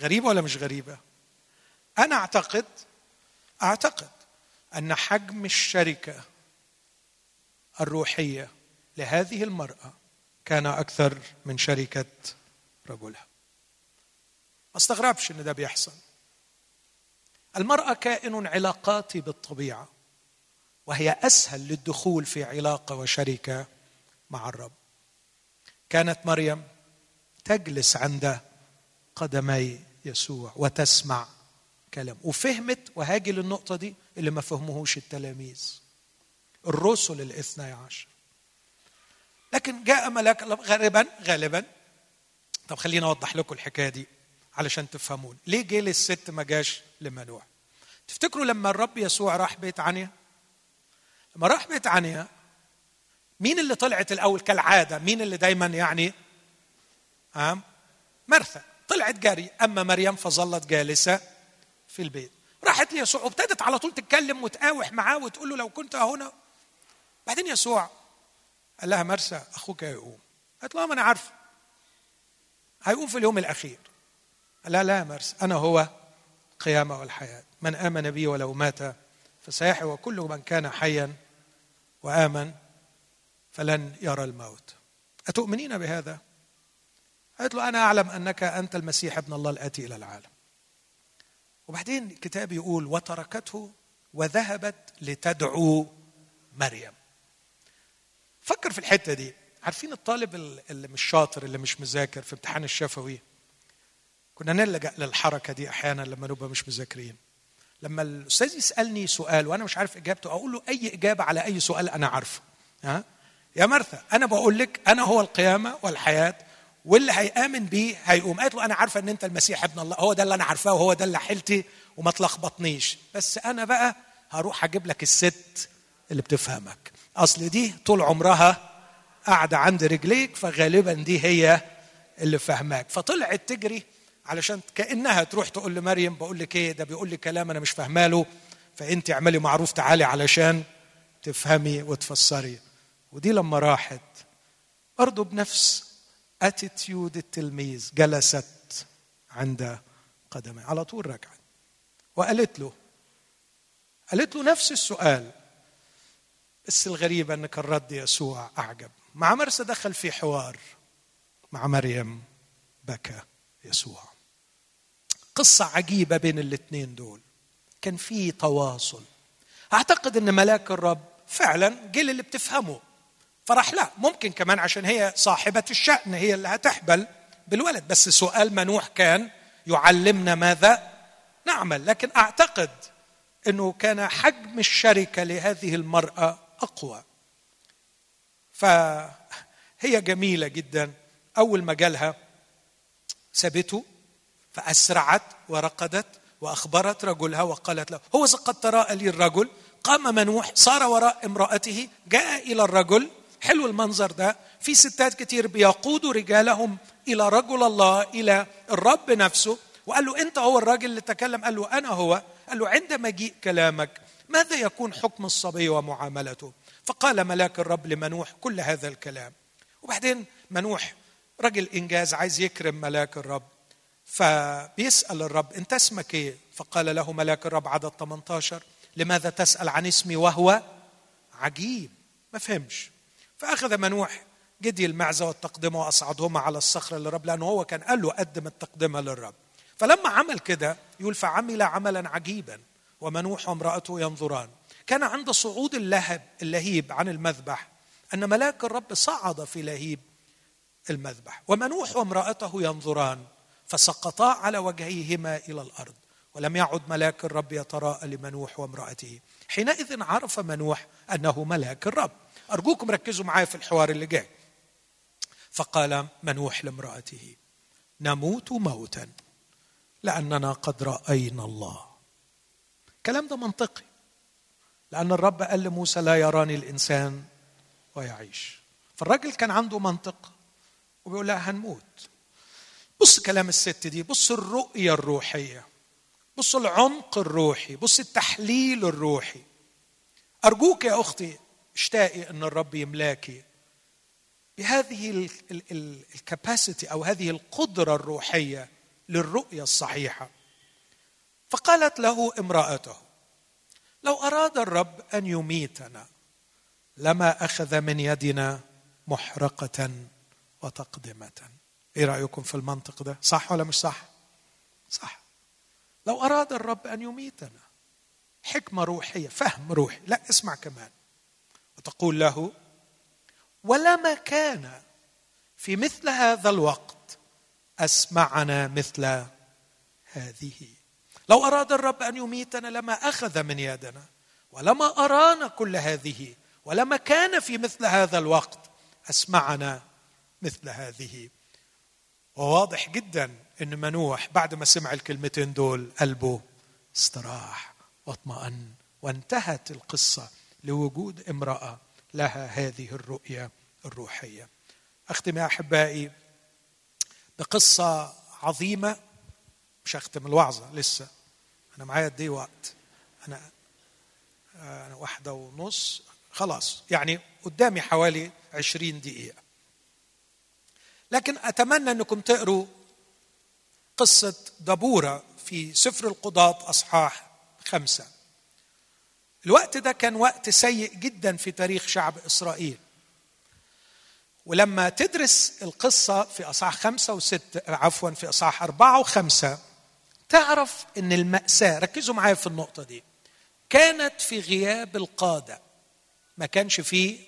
Speaker 1: غريبة ولا مش غريبة؟ أنا أعتقد أعتقد أن حجم الشركة الروحية لهذه المرأة كان أكثر من شركة رجلها. ما استغربش إن ده بيحصل. المرأة كائن علاقاتي بالطبيعة وهي أسهل للدخول في علاقة وشركة مع الرب. كانت مريم تجلس عند قدمي يسوع وتسمع كلام. وفهمت وهاجي للنقطة دي اللي ما فهموهوش التلاميذ. الرسل الاثني عشر. لكن جاء ملاك غالبا غالبا. طب خليني أوضح لكم الحكاية دي علشان تفهمون. ليه جه للست ما جاش لمنوح تفتكروا لما الرب يسوع راح بيت عنيا؟ لما راح بيت عنيا مين اللي طلعت الأول كالعادة؟ مين اللي دايما يعني آم مرثا طلعت جري أما مريم فظلت جالسة في البيت. راحت ليسوع وابتدت على طول تتكلم وتقاوح معاه وتقول له لو كنت هنا. بعدين يسوع قال لها مرسى أخوك هيقوم. قالت له ما أنا عارفه. هيقوم في اليوم الأخير. لا لا مرسى أنا هو القيامة والحياة. من آمن بي ولو مات فسيحيا وكل من كان حيا وآمن فلن يرى الموت. أتؤمنين بهذا؟ قالت له أنا أعلم أنك أنت المسيح ابن الله الآتي إلى العالم. وبعدين الكتاب يقول وتركته وذهبت لتدعو مريم. فكر في الحتة دي. عارفين الطالب اللي مش شاطر اللي مش مذاكر في امتحان الشفوي؟ كنا نلجأ للحركة دي أحيانا لما نبقى مش مذاكرين. لما الأستاذ يسألني سؤال وأنا مش عارف إجابته أقول له أي إجابة على أي سؤال أنا عارفه. ها؟ يا مرثا أنا بقول لك أنا هو القيامة والحياة واللي هيآمن بيه هيقوم. قالت له أنا عارفة إن أنت المسيح ابن الله هو ده اللي أنا عارفاه وهو ده اللي حيلتي وما تلخبطنيش. بس أنا بقى هروح أجيب لك الست اللي بتفهمك. أصل دي طول عمرها قاعدة عند رجليك فغالبا دي هي اللي فهماك. فطلعت تجري علشان كأنها تروح تقول لمريم بقول لك إيه؟ ده بيقول لي كلام أنا مش فاهماله فأنت اعملي معروف تعالي علشان تفهمي وتفسري. ودي لما راحت برضه بنفس اتيتيود التلميذ جلست عند قدمي على طول رجعت وقالت له قالت له نفس السؤال. بس الغريب إن كان رد يسوع أعجب. مع مرسى دخل في حوار مع مريم بكى يسوع. قصة عجيبة بين الاثنين دول. كان في تواصل. أعتقد أن ملاك الرب فعلا جيل اللي بتفهمه. فراح لا ممكن كمان عشان هي صاحبة الشأن هي اللي هتحبل بالولد. بس سؤال منوح كان يعلمنا ماذا نعمل؟ لكن أعتقد أنه كان حجم الشركة لهذه المرأة أقوى. فهي جميلة جدا. أول ما جالها سابته فأسرعت ورقدت وأخبرت رجلها وقالت له هو قد تراءى لي الرجل؟ قام منوح صار وراء امرأته جاء إلى الرجل حلو المنظر ده. في ستات كتير بيقودوا رجالهم إلى رجل الله إلى الرب نفسه وقال له أنت هو الراجل اللي تكلم؟ قال له أنا هو. قال له عند مجيء كلامك ماذا يكون حكم الصبي ومعاملته؟ فقال ملاك الرب لمنوح كل هذا الكلام. وبعدين منوح رجل إنجاز عايز يكرم ملاك الرب. فبيسأل الرب أنت اسمك إيه؟ فقال له ملاك الرب عدد 18 لماذا تسأل عن اسمي وهو عجيب؟ ما فهمش. فأخذ منوح جدي المعزة والتقدمة وأصعدهما على الصخرة للرب لأنه هو كان قال له قدم التقدمة للرب. فلما عمل كده يقول فعمل عملا عجيبا ومنوح وامرأته ينظران. كان عند صعود اللهب اللهيب عن المذبح أن ملاك الرب صعد في لهيب المذبح ومنوح وامرأته ينظران فسقطا على وجهيهما إلى الأرض ولم يعد ملاك الرب يتراءى لمنوح وامرأته. حينئذ عرف منوح أنه ملاك الرب. أرجوكم ركزوا معايا في الحوار اللي جاي. فقال منوح لامرأته نموت موتا لأننا قد رأينا الله. الكلام ده منطقي لأن الرب قال لموسى لا يراني الإنسان ويعيش. فالراجل كان عنده منطق وبيقول لها هنموت. بص كلام الست دي بص الرؤية الروحية بص العمق الروحي بص التحليل الروحي. أرجوك يا أختي اشتاقي أن الرب يملاكي. بهذه الكباسيتي أو هذه القدرة الروحية للرؤية الصحيحة. فقالت له امرأته لو أراد الرب أن يميتنا لما أخذ من يدنا محرقة وتقدمة. إيه رأيكم في المنطق ده؟ صح ولا مش صح؟ صح. لو أراد الرب أن يميتنا حكمة روحية فهم روحي. لا اسمع كمان. وتقول له ولما كان في مثل هذا الوقت أسمعنا مثل هذه. لو أراد الرب أن يميتنا لما أخذ من يدنا ولما أرانا كل هذه ولما كان في مثل هذا الوقت أسمعنا مثل هذه. وواضح جدا إن منوح بعد ما سمع الكلمتين دول قلبه استراح واطمأن وانتهت القصة لوجود امرأة لها هذه الرؤية الروحية. اختم يا أحبائي بقصة عظيمة. مش هختم الوعظة لسه. أنا معايا قد إيه وقت؟ أنا أنا واحدة ونص. خلاص يعني قدامي حوالي عشرين دقيقة. لكن أتمنى أنكم تقروا قصة دبورة في سفر القضاة أصحاح خمسة. الوقت ده كان وقت سيء جدا في تاريخ شعب إسرائيل. ولما تدرس القصة في إصحاح خمسة وسته عفوا في إصحاح أربعة وخمسة تعرف إن المأساة ركزوا معايا في النقطة دي كانت في غياب القادة. ما كانش فيه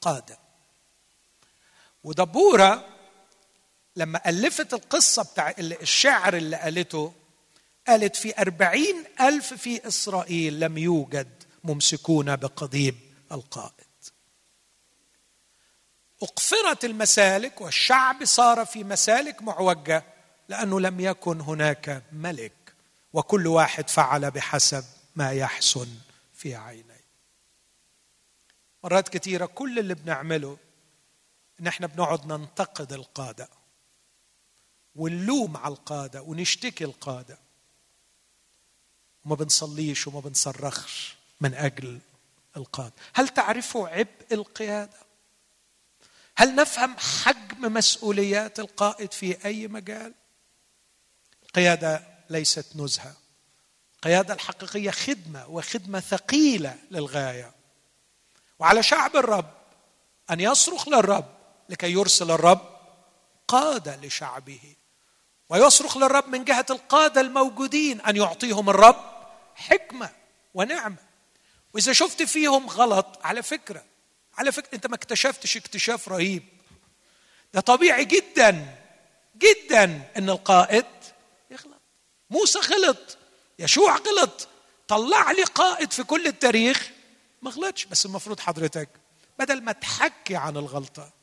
Speaker 1: قادة. ودبورة لما ألفت القصة بتاع الشعر اللي قالته قالت في أربعين ألف في إسرائيل لم يوجد ممسكون بقضيب القائد. أقفرت المسالك والشعب صار في مسالك معوجة لأنه لم يكن هناك ملك وكل واحد فعل بحسب ما يحسن في عينيه. مرات كثيرة كل اللي بنعمله ان إحنا بنقعد ننتقد القادة ونلوم على القادة ونشتكي القادة. وما بنصليش وما بنصرخش من أجل القادة هل تعرفوا عبء القيادة؟ هل نفهم حجم مسؤوليات القائد في أي مجال؟ القيادة ليست نزهة القيادة الحقيقية خدمة وخدمة ثقيلة للغاية وعلى شعب الرب أن يصرخ للرب لكي يرسل الرب قادة لشعبه ويصرخ للرب من جهة القادة الموجودين أن يعطيهم الرب حكمة ونعمة. وإذا شفت فيهم غلط على فكرة على فكره أنت ما اكتشفتش اكتشاف رهيب. ده طبيعي جدا جدا إن القائد يغلط. موسى غلط يشوع غلط. طلع لي قائد في كل التاريخ ما غلطش. بس المفروض حضرتك بدل ما تحكي عن الغلطة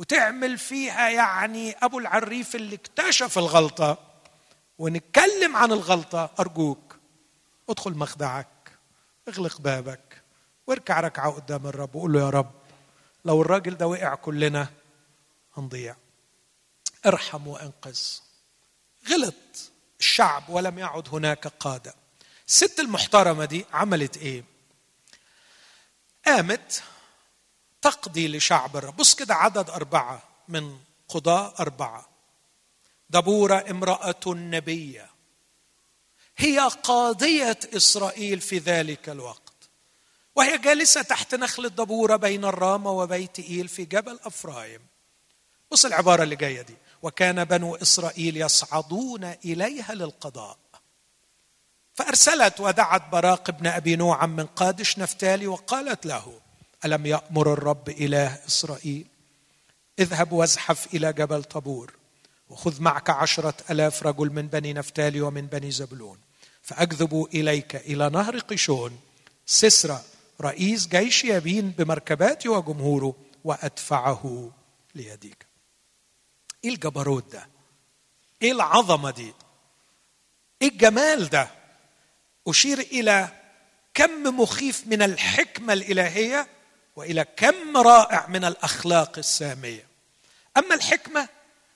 Speaker 1: وتعمل فيها يعني أبو العريف اللي اكتشف الغلطة. ونتكلم عن الغلطة. أرجوك ادخل مخدعك اغلق بابك واركع ركعة قدام الرب وقول له يا رب لو الراجل ده وقع كلنا هنضيع. ارحم وأنقذ. غلط. الشعب ولم يعد هناك قادة. الست المحترمة دي عملت إيه؟ قامت تقضي لشعب الرب. بص كده عدد أربعة من قضاء أربعة. دبورة امرأة نبية. هي قاضية إسرائيل في ذلك الوقت. وهي جالسة تحت نخل الدبورة بين الرامة وبيت إيل في جبل أفرايم. بص العبارة اللي جاية دي. وكان بنو إسرائيل يصعدون إليها للقضاء. فأرسلت ودعت براق بن أبي نوعم من قادش نفتالي وقالت له ألم يأمر الرب إله إسرائيل؟ اذهب وازحف إلى جبل طبور وخذ معك عشرة ألاف رجل من بني نفتالي ومن بني زبلون فأكذب إليك إلى نهر قشون سسرى رئيس جيش يبين بمركباته وجمهوره وأدفعه ليديك. إيه الجبروت ده؟ إيه العظمة دي؟ إيه الجمال ده؟ أشير إلى كم مخيف من الحكمة الإلهية وإلى كم رائع من الأخلاق السامية. أما الحكمة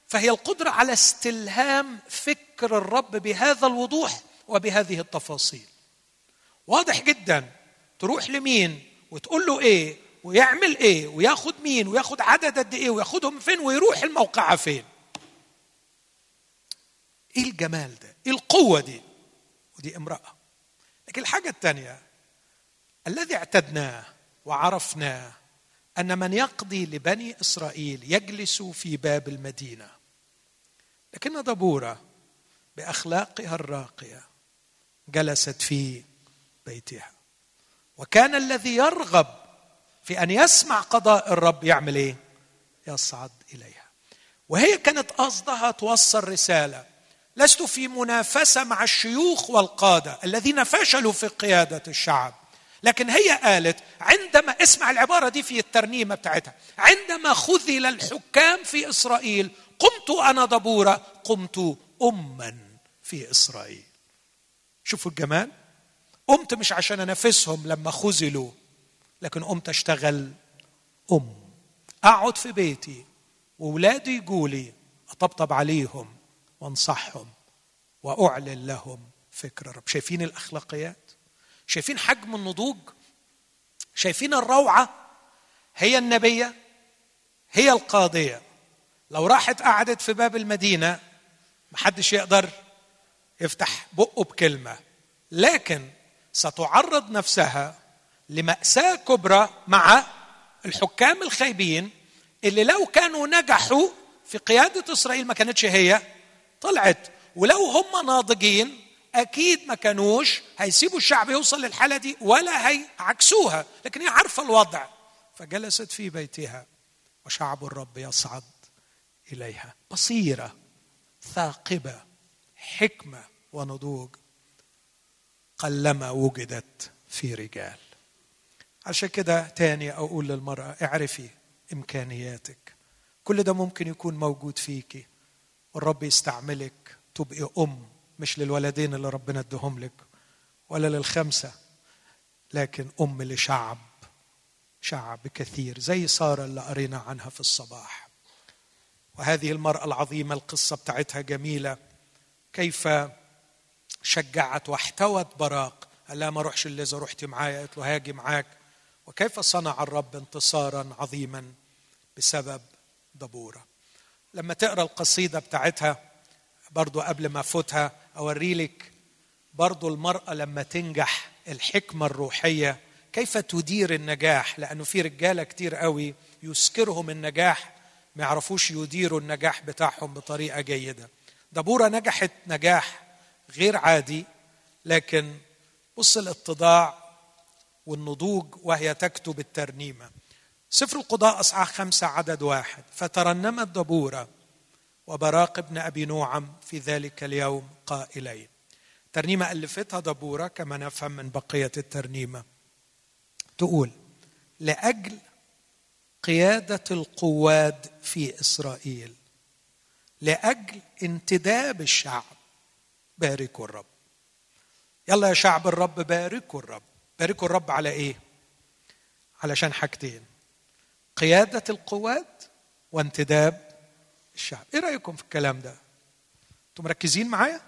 Speaker 1: فهي القدرة على استلهام فكر الرب بهذا الوضوح وبهذه التفاصيل. واضح جدا. تروح لمين وتقول له إيه ويعمل إيه وياخد مين وياخد عدد قد إيه وياخدهم فين ويروح الموقعة فين. إيه الجمال ده؟ إيه القوة دي؟ ودي امرأة. لكن الحاجة الثانية الذي اعتدناه وعرفنا أن من يقضي لبني إسرائيل يجلس في باب المدينة لكن دبورة بأخلاقها الراقية جلست في بيتها. وكان الذي يرغب في أن يسمع قضاء الرب يعمل إيه؟ يصعد إليها. وهي كانت قصدها توصل رسالة. لست في منافسة مع الشيوخ والقادة الذين فشلوا في قيادة الشعب. لكن هي قالت عندما اسمع العبارة دي في الترنيمة بتاعتها عندما خذل الحكام في إسرائيل قمت أنا دبورة قمت اما في إسرائيل. شوفوا الجمال. قمت مش عشان أنافسهم لما خذلوا لكن قمت أشتغل أم. أقعد في بيتي واولادي يقولي أطبطب عليهم وأنصحهم وأعلن لهم فكر الرب. شايفين الأخلاقيات؟ شايفين حجم النضوج؟ شايفين الروعة هي النبية هي القاضية. لو راحت قعدت في باب المدينة محدش يقدر يفتح بقه بكلمة. لكن ستعرض نفسها لمأساة كبرى مع الحكام الخايبين اللي لو كانوا نجحوا في قيادة إسرائيل ما كانتش هي طلعت. ولو هم ناضجين أكيد ما كانوش هيسيبوا الشعب يوصل للحالة دي ولا هيعكسوها لكن هي عارفة الوضع. فجلست في بيتها وشعب الرب يصعد إليها. بصيرة ثاقبة حكمة ونضوج. قلما وجدت في رجال. عشان كده تاني أقول للمرأة اعرفي إمكانياتك. كل ده ممكن يكون موجود فيكي. والرب يستعملك تبقي أم مش للولدين اللي ربنا ادهم لك ولا للخمسة لكن أم لشعب شعب كثير زي سارة اللي قرينا عنها في الصباح. وهذه المرأة العظيمة القصة بتاعتها جميلة. كيف شجعت واحتوت براق قال لها ما اروحش الا اذا رحتي معايا. قالت له هاجي معاك. وكيف صنع الرب انتصارا عظيما بسبب دبورة. لما تقرأ القصيدة بتاعتها برضو قبل ما أفوتها أوري لك برضو المرأة لما تنجح الحكمة الروحية كيف تدير النجاح؟ لأنه في رجالة كتير قوي يسكرهم النجاح ما يعرفوش يديروا النجاح بتاعهم بطريقة جيدة. دبورة نجحت نجاح غير عادي لكن بص الاتضاع والنضوج وهي تكتب الترنيمة. سفر القضاء أصحاح خمسة عدد واحد. فترنمت دبورة وبراق ابن أبي نوعم في ذلك اليوم قائلين. ترنيمة ألفتها دبورة كما نفهم من بقية الترنيمة. تقول لأجل قيادة القواد في إسرائيل لأجل انتداب الشعب باركوا الرب. يلا يا شعب الرب باركوا الرب. باركوا الرب على إيه؟ علشان حاجتين. قيادة القوات وانتداب الشعب. إيه رأيكم في الكلام ده؟ أنتم مركزين معايا؟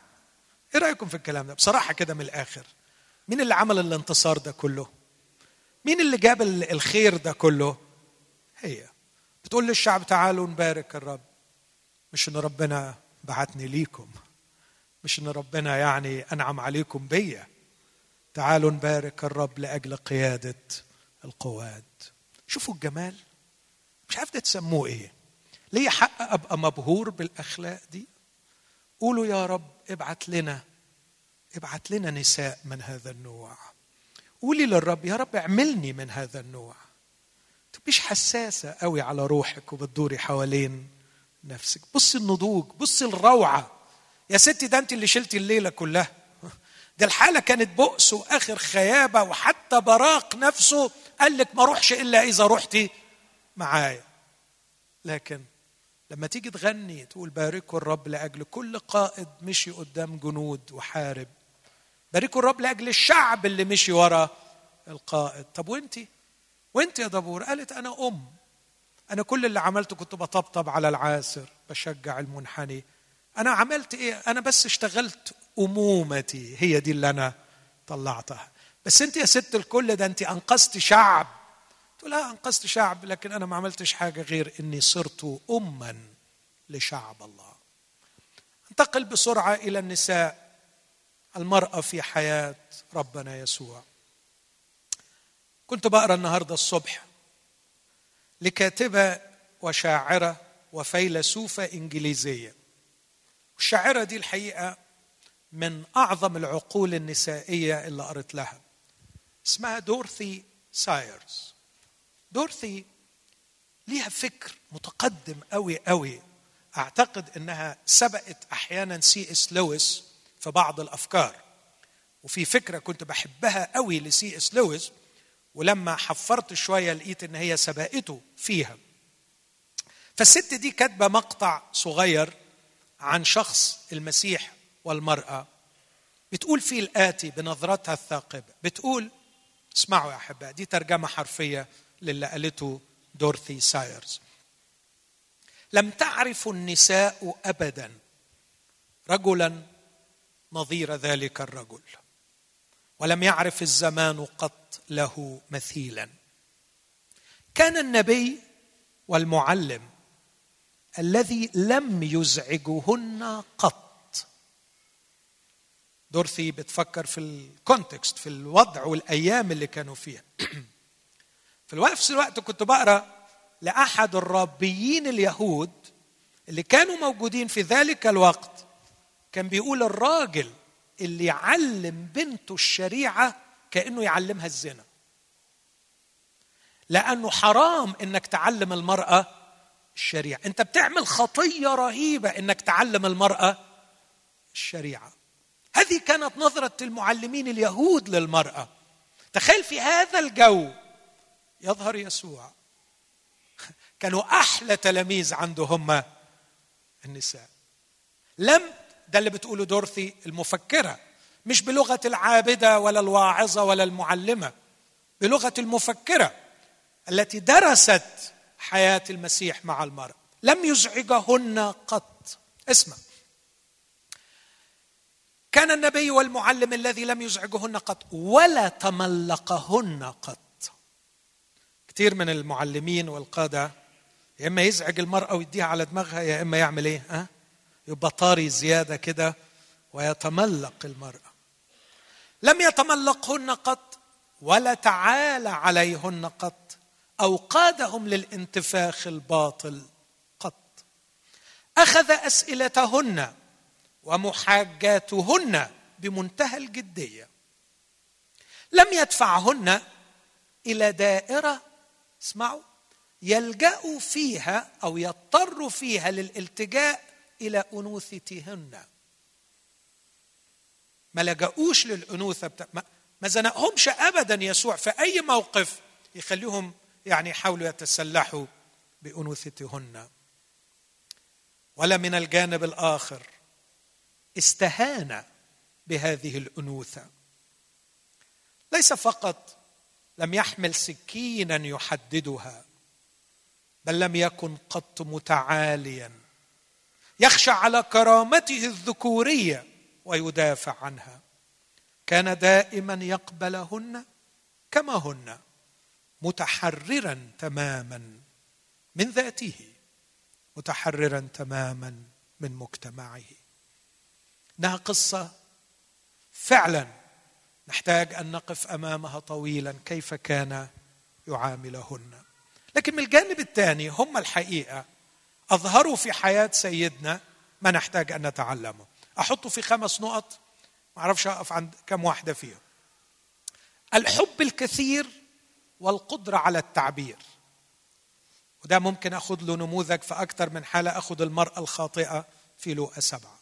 Speaker 1: إيه رأيكم في الكلام ده؟ بصراحة كده من الآخر. مين اللي عمل الانتصار ده كله؟ مين اللي جاب الخير ده كله؟ هي. بتقول للشعب تعالوا نبارك الرب. مش إن ربنا بعتني ليكم. مش إن ربنا يعني أنعم عليكم بيا. تعالوا نبارك الرب لأجل قيادة القواد. شوفوا الجمال. مش عارف ده تسموه إيه. ليه حق أبقى مبهور بالأخلاق دي؟ قولوا يا رب ابعت لنا ابعت لنا نساء من هذا النوع. قولي للرب يا رب اعملني من هذا النوع. تبقيش حساسة قوي على روحك وبتدوري حوالين نفسك. بصي النضوج بصي الروعة. يا ستي ده انت اللي شلتي الليلة كلها. ده الحالة كانت بؤس وآخر خيابة وحتى براق نفسه. قال لك ما روحش إلا إذا رحتي معايا. لكن لما تيجي تغني تقول باركوا الرب لأجل كل قائد مشي قدام جنود وحارب. باركوا الرب لأجل الشعب اللي مشي ورا القائد. طب وانت؟ وانت يا دبور؟ قالت أنا أم. أنا كل اللي عملته كنت بطبطب على العاسر بشجع المنحني. أنا عملت إيه؟ أنا بس اشتغلت أمومتي. هي دي اللي أنا طلعتها. بس أنت يا ست الكل ده أنت أنقذت شعب. تقول لا أنقذت شعب لكن أنا ما عملتش حاجة غير إني صرت اما لشعب الله. انتقل بسرعة إلى النساء. المرأة في حياة ربنا يسوع. كنت بقرأ النهارده الصبح لكاتبة وشاعرة وفيلسوفة إنجليزية. الشاعرة دي الحقيقة من أعظم العقول النسائية اللي قريت لها اسمها دورثي سايرز. دورثي ليها فكر متقدم قوي قوي أعتقد أنها سبقت أحيانا سي إس لويس في بعض الأفكار. وفي فكرة كنت بحبها قوي لسي إس لويس ولما حفرت شوية لقيت إن هي سبقته فيها. فالست دي كاتبة مقطع صغير عن شخص المسيح والمرأة. بتقول فيه الآتي بنظرتها الثاقبة بتقول اسمعوا يا أحباء دي ترجمة حرفية للي قالته دورثي سايرز. لم تعرف النساء ابدا. رجلا نظير ذلك الرجل. ولم يعرف الزمان قط له مثيلا. كان النبي والمعلم الذي لم يزعجهن قط. دورثي بتفكر في الكونتكست في الوضع والأيام اللي كانوا فيها. في نفس الوقت كنت بقرأ لأحد الرابيين اليهود اللي كانوا موجودين في ذلك الوقت. كان بيقول الراجل اللي يعلم بنته الشريعة كأنه يعلمها الزنا. لأنه حرام إنك تعلم المرأة الشريعة. أنت بتعمل خطية رهيبة إنك تعلم المرأة الشريعة. هذه كانت نظرة المعلمين اليهود للمرأة. تخيل في هذا الجو يظهر يسوع. كانوا أحلى تلاميذ عنده هم النساء. لم ده اللي بتقوله دورثي المفكرة مش بلغة العابدة ولا الواعظة ولا المعلمة بلغة المفكرة التي درست حياة المسيح مع المراه لم يزعجهن قط. اسمع. كان النبي والمعلم الذي لم يزعجهن قط ولا تملقهن قط. كثير من المعلمين والقادة يا إما يزعج المرأة ويديها على دماغها يا إما يعمل إيه؟ ها؟ يبقى طاري زيادة كده ويتملق المرأة. لم يتملقهن قط ولا تعالى عليهن قط أو قادهم للانتفاخ الباطل قط. أخذ أسئلتهن ومحاجاتهن بمنتهى الجدية. لم يدفعهن إلى دائرة اسمعوا يلجأوا فيها أو يضطروا فيها للالتجاء إلى أنوثتهن. ما لجأوش للأنوثة بتا... ما... ما زنقهمش ابدا يسوع في أي موقف يخليهم يعني يحاولوا يتسلحوا بأنوثتهن. ولا من الجانب الآخر استهان بهذه الأنوثة. ليس فقط لم يحمل سكينا يحددها بل لم يكن قط متعاليا. يخشى على كرامته الذكورية ويدافع عنها. كان دائما يقبلهن كما هن متحررا تماما من ذاته متحررا تماما من مجتمعه. إنها قصة فعلا نحتاج أن نقف أمامها طويلا كيف كان يعاملهن. لكن من الجانب الثاني هم الحقيقة أظهروا في حياة سيدنا ما نحتاج أن نتعلمه. احطه في خمس نقط ما أعرفش أقف عند كم واحدة فيهم. الحب الكثير والقدرة على التعبير. وده ممكن أخذ له نموذج في أكثر من حالة أخذ المرأة الخاطئة في لوقا سبعة.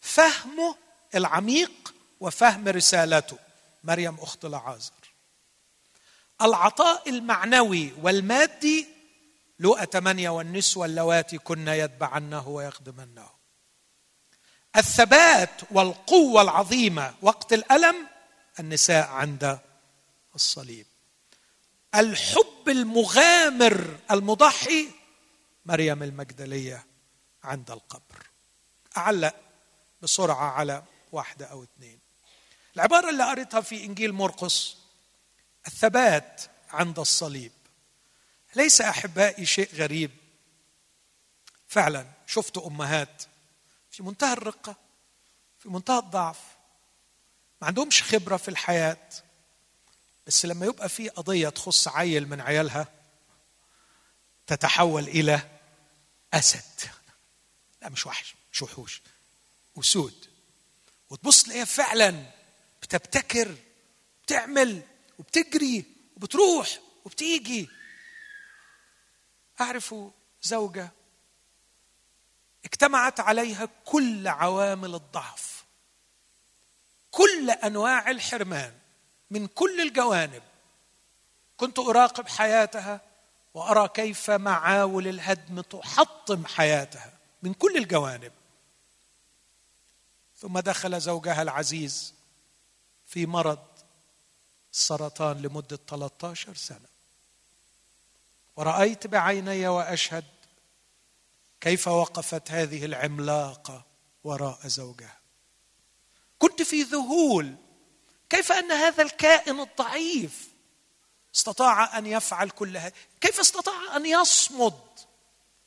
Speaker 1: فهمه العميق وفهم رسالته. مريم أخت لعازر العطاء المعنوي والمادي لوقا ثمانية والنسوة اللواتي كن يتبعنه ويخدمنه. الثبات والقوة العظيمة وقت الألم النساء عند الصليب. الحب المغامر المضحي مريم المجدلية عند القبر. أعلق بسرعة على واحدة أو اثنين العبارة اللي قريتها في إنجيل مرقس الثبات عند الصليب. ليس أحبائي شيء غريب. فعلا شفت أمهات في منتهى الرقة في منتهى الضعف ما عندهمش خبرة في الحياة. بس لما يبقى في قضية تخص عيل من عيالها تتحول إلى أسد. لا مش وحش مش وحوش أسود وتبص تلاقيها فعلا بتبتكر بتعمل وبتجري وبتروح وبتيجي. أعرف زوجة اجتمعت عليها كل عوامل الضعف كل أنواع الحرمان من كل الجوانب. كنت أراقب حياتها وأرى كيف معاول الهدم تحطم حياتها من كل الجوانب. ثم دخل زوجها العزيز في مرض السرطان لمدة 13 سنة. ورأيت بعيني وأشهد كيف وقفت هذه العملاقة وراء زوجها. كنت في ذهول كيف أن هذا الكائن الضعيف استطاع أن يفعل كل هذا؟ كيف استطاع أن يصمد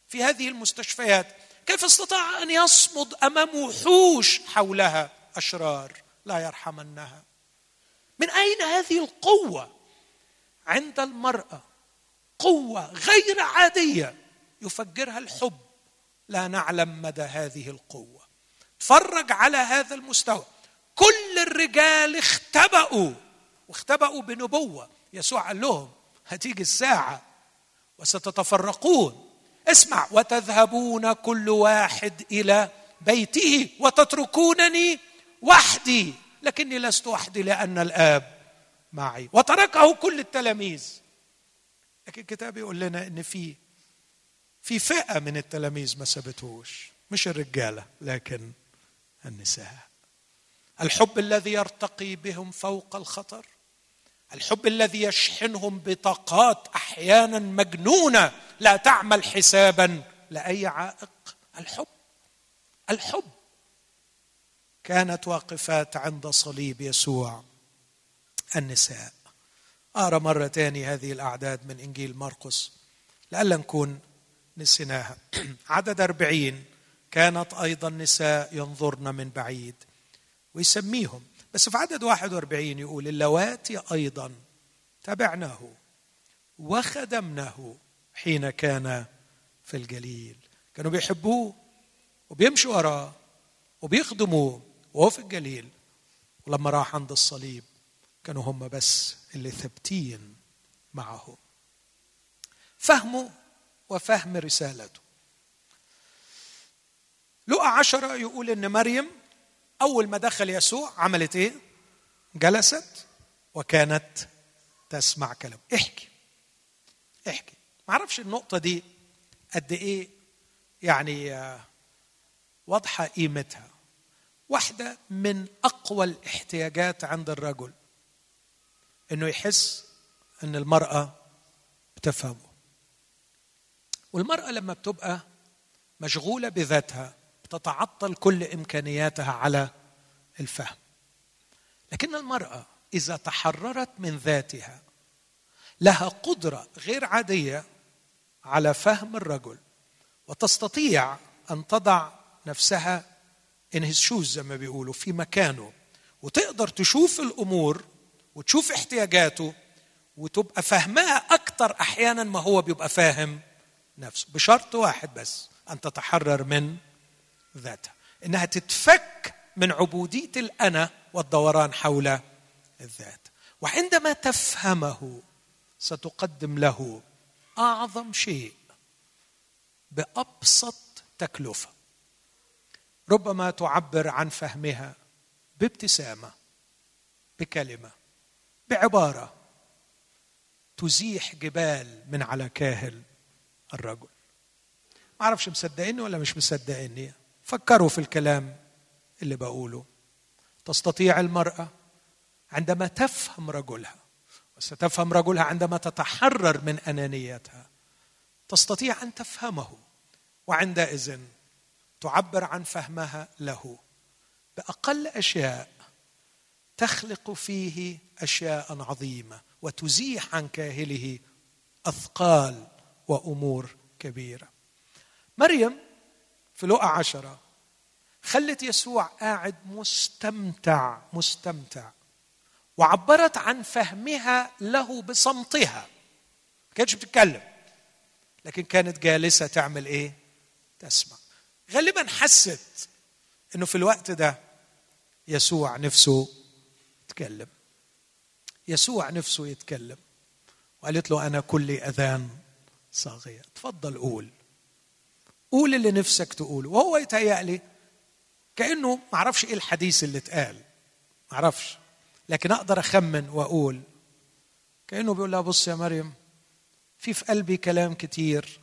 Speaker 1: في هذه المستشفيات؟ كيف استطاع أن يصمد أمام وحوش حولها أشرار لا يرحمنها؟ من أين هذه القوة؟ عند المرأة. قوة غير عادية. يفجرها الحب. لا نعلم مدى هذه القوة. تفرج على هذا المستوى. كل الرجال اختبأوا. واختبأوا بنبوة. يسوع قال لهم هتيجي الساعة وستتفرقون. اسمع وتذهبون كل واحد إلى بيته وتتركونني وحدي. لكني لست وحدي لأن الآب معي. وتركه كل التلاميذ. لكن الكتاب يقول لنا إن في في فئة من التلاميذ ما سابتهوش. مش الرجالة لكن النساء. الحب الذي يرتقي بهم فوق الخطر. الحب الذي يشحنهم بطاقات أحيانا مجنونة لا تعمل حسابا لأي عائق. الحب الحب كانت واقفات عند صليب يسوع النساء. أرى مرة تاني هذه الأعداد من إنجيل مرقس لألا نكون نسيناها. عدد أربعين كانت أيضا نساء ينظرن من بعيد ويسميهم. بس في عدد واحد وأربعين يقول اللواتي أيضا تبعناه وخدمناه حين كان في الجليل. كانوا بيحبوه وبيمشوا وراه وبيخدموه. وهو في الجليل. ولما راح عند الصليب كانوا هم بس اللي ثابتين معه. فهمه وفهم رسالته. لقى عشرة يقول إن مريم أول ما دخل يسوع عملت إيه؟ جلست وكانت تسمع كلام. احكي. احكي. ما النقطة دي قد إيه يعني آه، واضحة قيمتها. واحدة من أقوى الاحتياجات عند الرجل إنه يحس إن المرأة بتفهمه. والمرأة لما بتبقى مشغولة بذاتها بتتعطل كل إمكانياتها على الفهم. لكن المرأة إذا تحررت من ذاتها لها قدرة غير عادية على فهم الرجل وتستطيع أن تضع نفسها in his shoes زي ما بيقولوا في مكانه. وتقدر تشوف الأمور وتشوف احتياجاته وتبقى فهمها أكثر أحيانا ما هو بيبقى فاهم نفسه. بشرط واحد بس أن تتحرر من ذاتها. إنها تتفك من عبودية الأنا والدوران حول الذات. وعندما تفهمه ستقدم له أعظم شيء بأبسط تكلفة. ربما تعبر عن فهمها بابتسامة بكلمة بعبارة تزيح جبال من على كاهل الرجل. ما أعرفش مصدقيني ولا مش مصدقيني. فكروا في الكلام اللي بقوله. تستطيع المرأة عندما تفهم رجلها وستفهم رجلها عندما تتحرر من أنانيتها تستطيع أن تفهمه. وعندئذ تعبر عن فهمها له. بأقل أشياء تخلق فيه أشياء عظيمة وتزيح عن كاهله أثقال وأمور كبيرة. مريم في لقى عشرة خلت يسوع قاعد مستمتع مستمتع وعبرت عن فهمها له بصمتها. ما كانتش بتتكلم لكن كانت جالسة تعمل إيه؟ تسمع. غالبا حست إنه في الوقت ده يسوع نفسه يتكلم. يسوع نفسه يتكلم. وقالت له أنا كل أذان صاغية. تفضل قول. قول اللي نفسك تقوله. وهو يتهيأ كأنه ما أعرفش إيه الحديث اللي اتقال. ما أعرفش. لكن أقدر أخمن وأقول كأنه بيقول لها بص يا مريم في في قلبي كلام كتير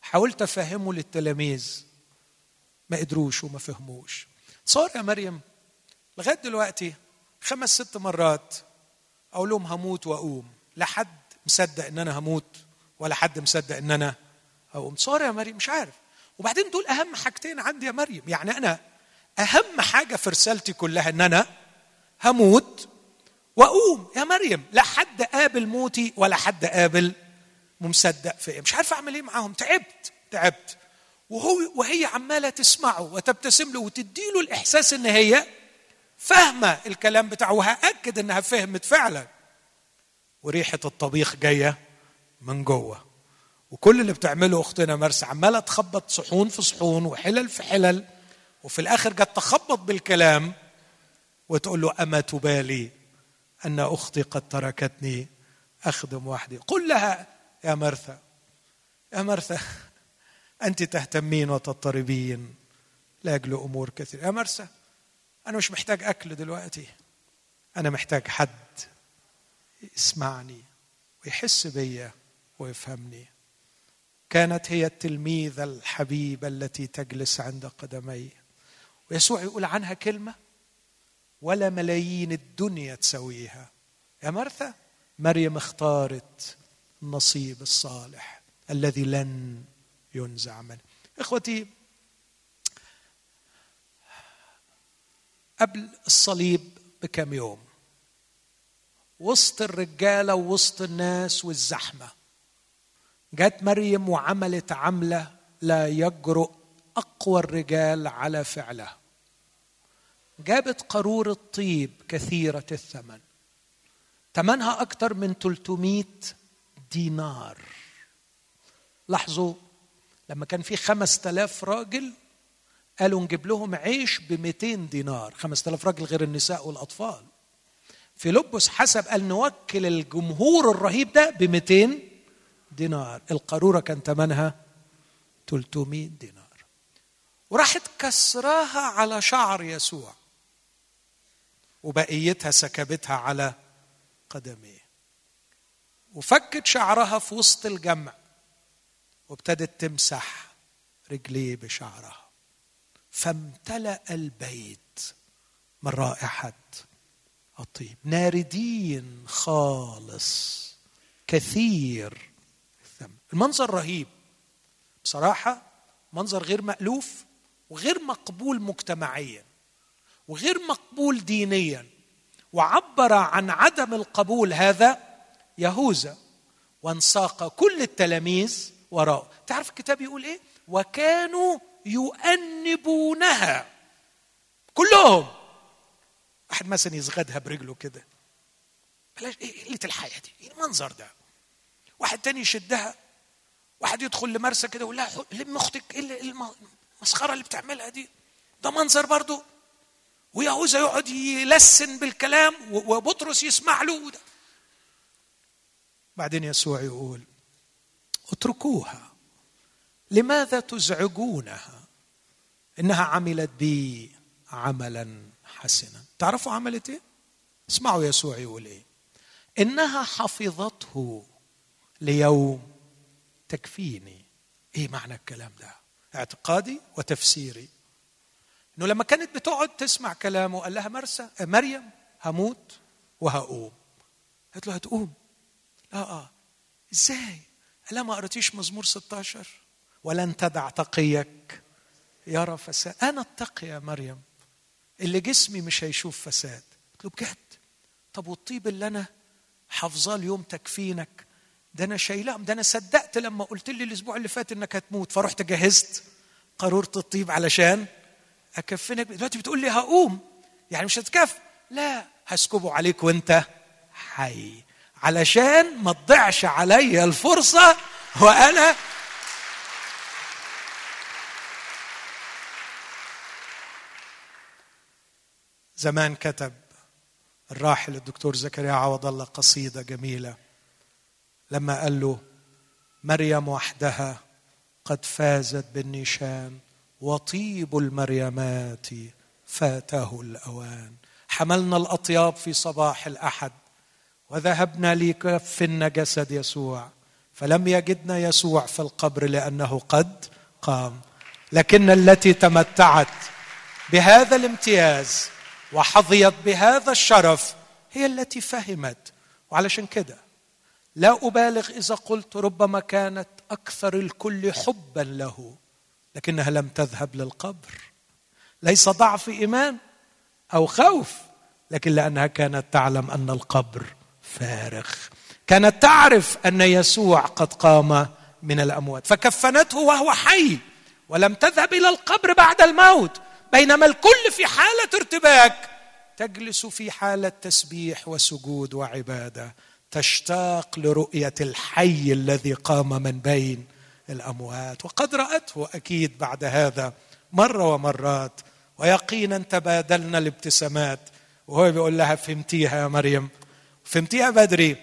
Speaker 1: حاولت أفهمه للتلاميذ. ما قدروش وما فهموش. تصور يا مريم لغاية دلوقتي خمس ست مرات أقول لهم هموت وأقوم. لا حد مصدق إن أنا هموت ولا حد مصدق إن أنا أقوم. تصور يا مريم مش عارف. وبعدين دول أهم حاجتين عندي يا مريم. يعني أنا أهم حاجة في رسالتي كلها إن أنا هموت وأقوم. يا مريم لا حد قابل موتي ولا حد قابل مصدق في إيه مش عارف أعمل إيه معاهم. تعبت تعبت. وهو وهي عمالة تسمعه وتبتسم له وتدي له الإحساس إن هي فاهمة الكلام بتاعه وهأكد إنها فهمت فعلا. وريحة الطبيخ جاية من جوه. وكل اللي بتعمله أختنا مرسى عمالة تخبط صحون في صحون وحلل في حلل وفي الآخر جت تخبط بالكلام وتقول له أما تبالي أن أختي قد تركتني أخدم وحدي. قل لها يا مرثا يا مرثا. أنت تهتمين وتضطربين لأجل أمور كثيرة. يا مرثا أنا مش محتاج أكل دلوقتي. أنا محتاج حد يسمعني ويحس بيا ويفهمني. كانت هي التلميذة الحبيبة التي تجلس عند قدمي. ويسوع يقول عنها كلمة ولا ملايين الدنيا تسويها. يا مرثا مريم اختارت النصيب الصالح الذي لن ينزع منه إخوتي قبل الصليب بكم يوم وسط الرجالة ووسط الناس والزحمة جت مريم وعملت عملة لا يجرؤ أقوى الرجال على فعلها. جابت قارورة طيب كثيرة الثمن ثمنها أكثر من 300 دينار. لاحظوا لما كان في 5000 راجل قالوا نجيب لهم عيش ب 200 دينار 5000 راجل غير النساء والأطفال. فيلبس حسب قال نوكل الجمهور الرهيب ده ب 200 دينار. القارورة كان ثمنها 300 دينار. وراحت كسراها على شعر يسوع. وبقيتها سكبتها على قدميه. وفكت شعرها في وسط الجمع. وابتدت تمسح رجليه بشعرها. فامتلأ البيت من رائحة الطيب ناردين خالص كثير المنظر رهيب. بصراحة منظر غير مألوف وغير مقبول مجتمعيا وغير مقبول دينيا. وعبر عن عدم القبول هذا يهوذا وانساق كل التلاميذ وراءه تعرف الكتاب يقول إيه؟ وكانوا يؤنبونها. كلهم. واحد مثلا يزغدها برجله كده. بلاش إيه قلة الحياة دي؟ إيه المنظر ده؟ واحد تاني يشدها. واحد يدخل لمرسى كده ويقول لها لم أختك إيه المسخرة اللي بتعملها دي؟ ده منظر برضه ويهوذا يقعد يلسن بالكلام وبطرس يسمع له وده. بعدين يسوع يقول اتركوها. لماذا تزعجونها؟ إنها عملت بي عملا حسنا. تعرفوا عملت إيه؟ اسمعوا يسوع يقول إيه إنها حفظته ليوم تكفيني. إيه معنى الكلام ده؟ اعتقادي وتفسيري. إنه لما كانت بتقعد تسمع كلامه قال لها مرسى مريم هموت وهقوم. قالت له هتقوم؟ آه آه إزاي؟ قال ما قريتيش مزمور 16 ولن تدع تقيك. يرى فساد. أنا التقي يا مريم. اللي جسمي مش هيشوف فساد. قلت له بجد؟ طب والطيب اللي أنا حافظاه اليوم تكفينك؟ ده أنا شايلاه. ده أنا صدقت لما قلت لي الأسبوع اللي فات إنك هتموت. فرحت جهزت قارورة الطيب علشان أكفنك. دلوقتي بتقول لي هقوم. يعني مش هتكف. لا هسكبه عليك وأنت حي. علشان ما تضيعش عليا الفرصة وأنا زمان كتب الراحل الدكتور زكريا عوض الله قصيدة جميلة لما قال له مريم وحدها قد فازت بالنشان وطيب المريمات فاته الأوان. حملنا الأطياب في صباح الأحد. وذهبنا لكفن جسد يسوع. فلم يجدنا يسوع في القبر لأنه قد قام. لكن التي تمتعت بهذا الامتياز وحظيت بهذا الشرف هي التي فهمت. وعلشان كده لا أبالغ إذا قلت ربما كانت أكثر الكل حبا له لكنها لم تذهب للقبر. ليس ضعف إيمان أو خوف لكن لأنها كانت تعلم أن القبر فارغ. كانت تعرف أن يسوع قد قام من الأموات. فكفنته وهو حي ولم تذهب إلى القبر بعد الموت بينما الكل في حالة ارتباك تجلس في حالة تسبيح وسجود وعبادة تشتاق لرؤية الحي الذي قام من بين الأموات. وقد رأته أكيد بعد هذا مرة ومرات ويقينا تبادلنا الابتسامات. وهو بيقول لها فهمتيها يا مريم؟ فهمتيها بدري؟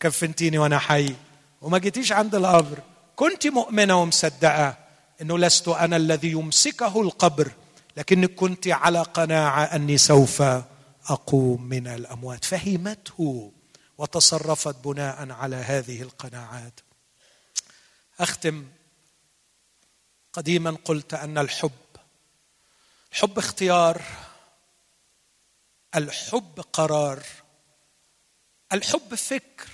Speaker 1: كفنتيني وأنا حي. وما جيتيش عند القبر. كنت مؤمنة ومصدقة إنه لست أنا الذي يمسكه القبر لكنك كنت على قناعة أني سوف أقوم من الأموات. فهمته وتصرفت بناء على هذه القناعات. أختم. قديما قلت أن الحب الحب اختيار الحب قرار. الحب فكر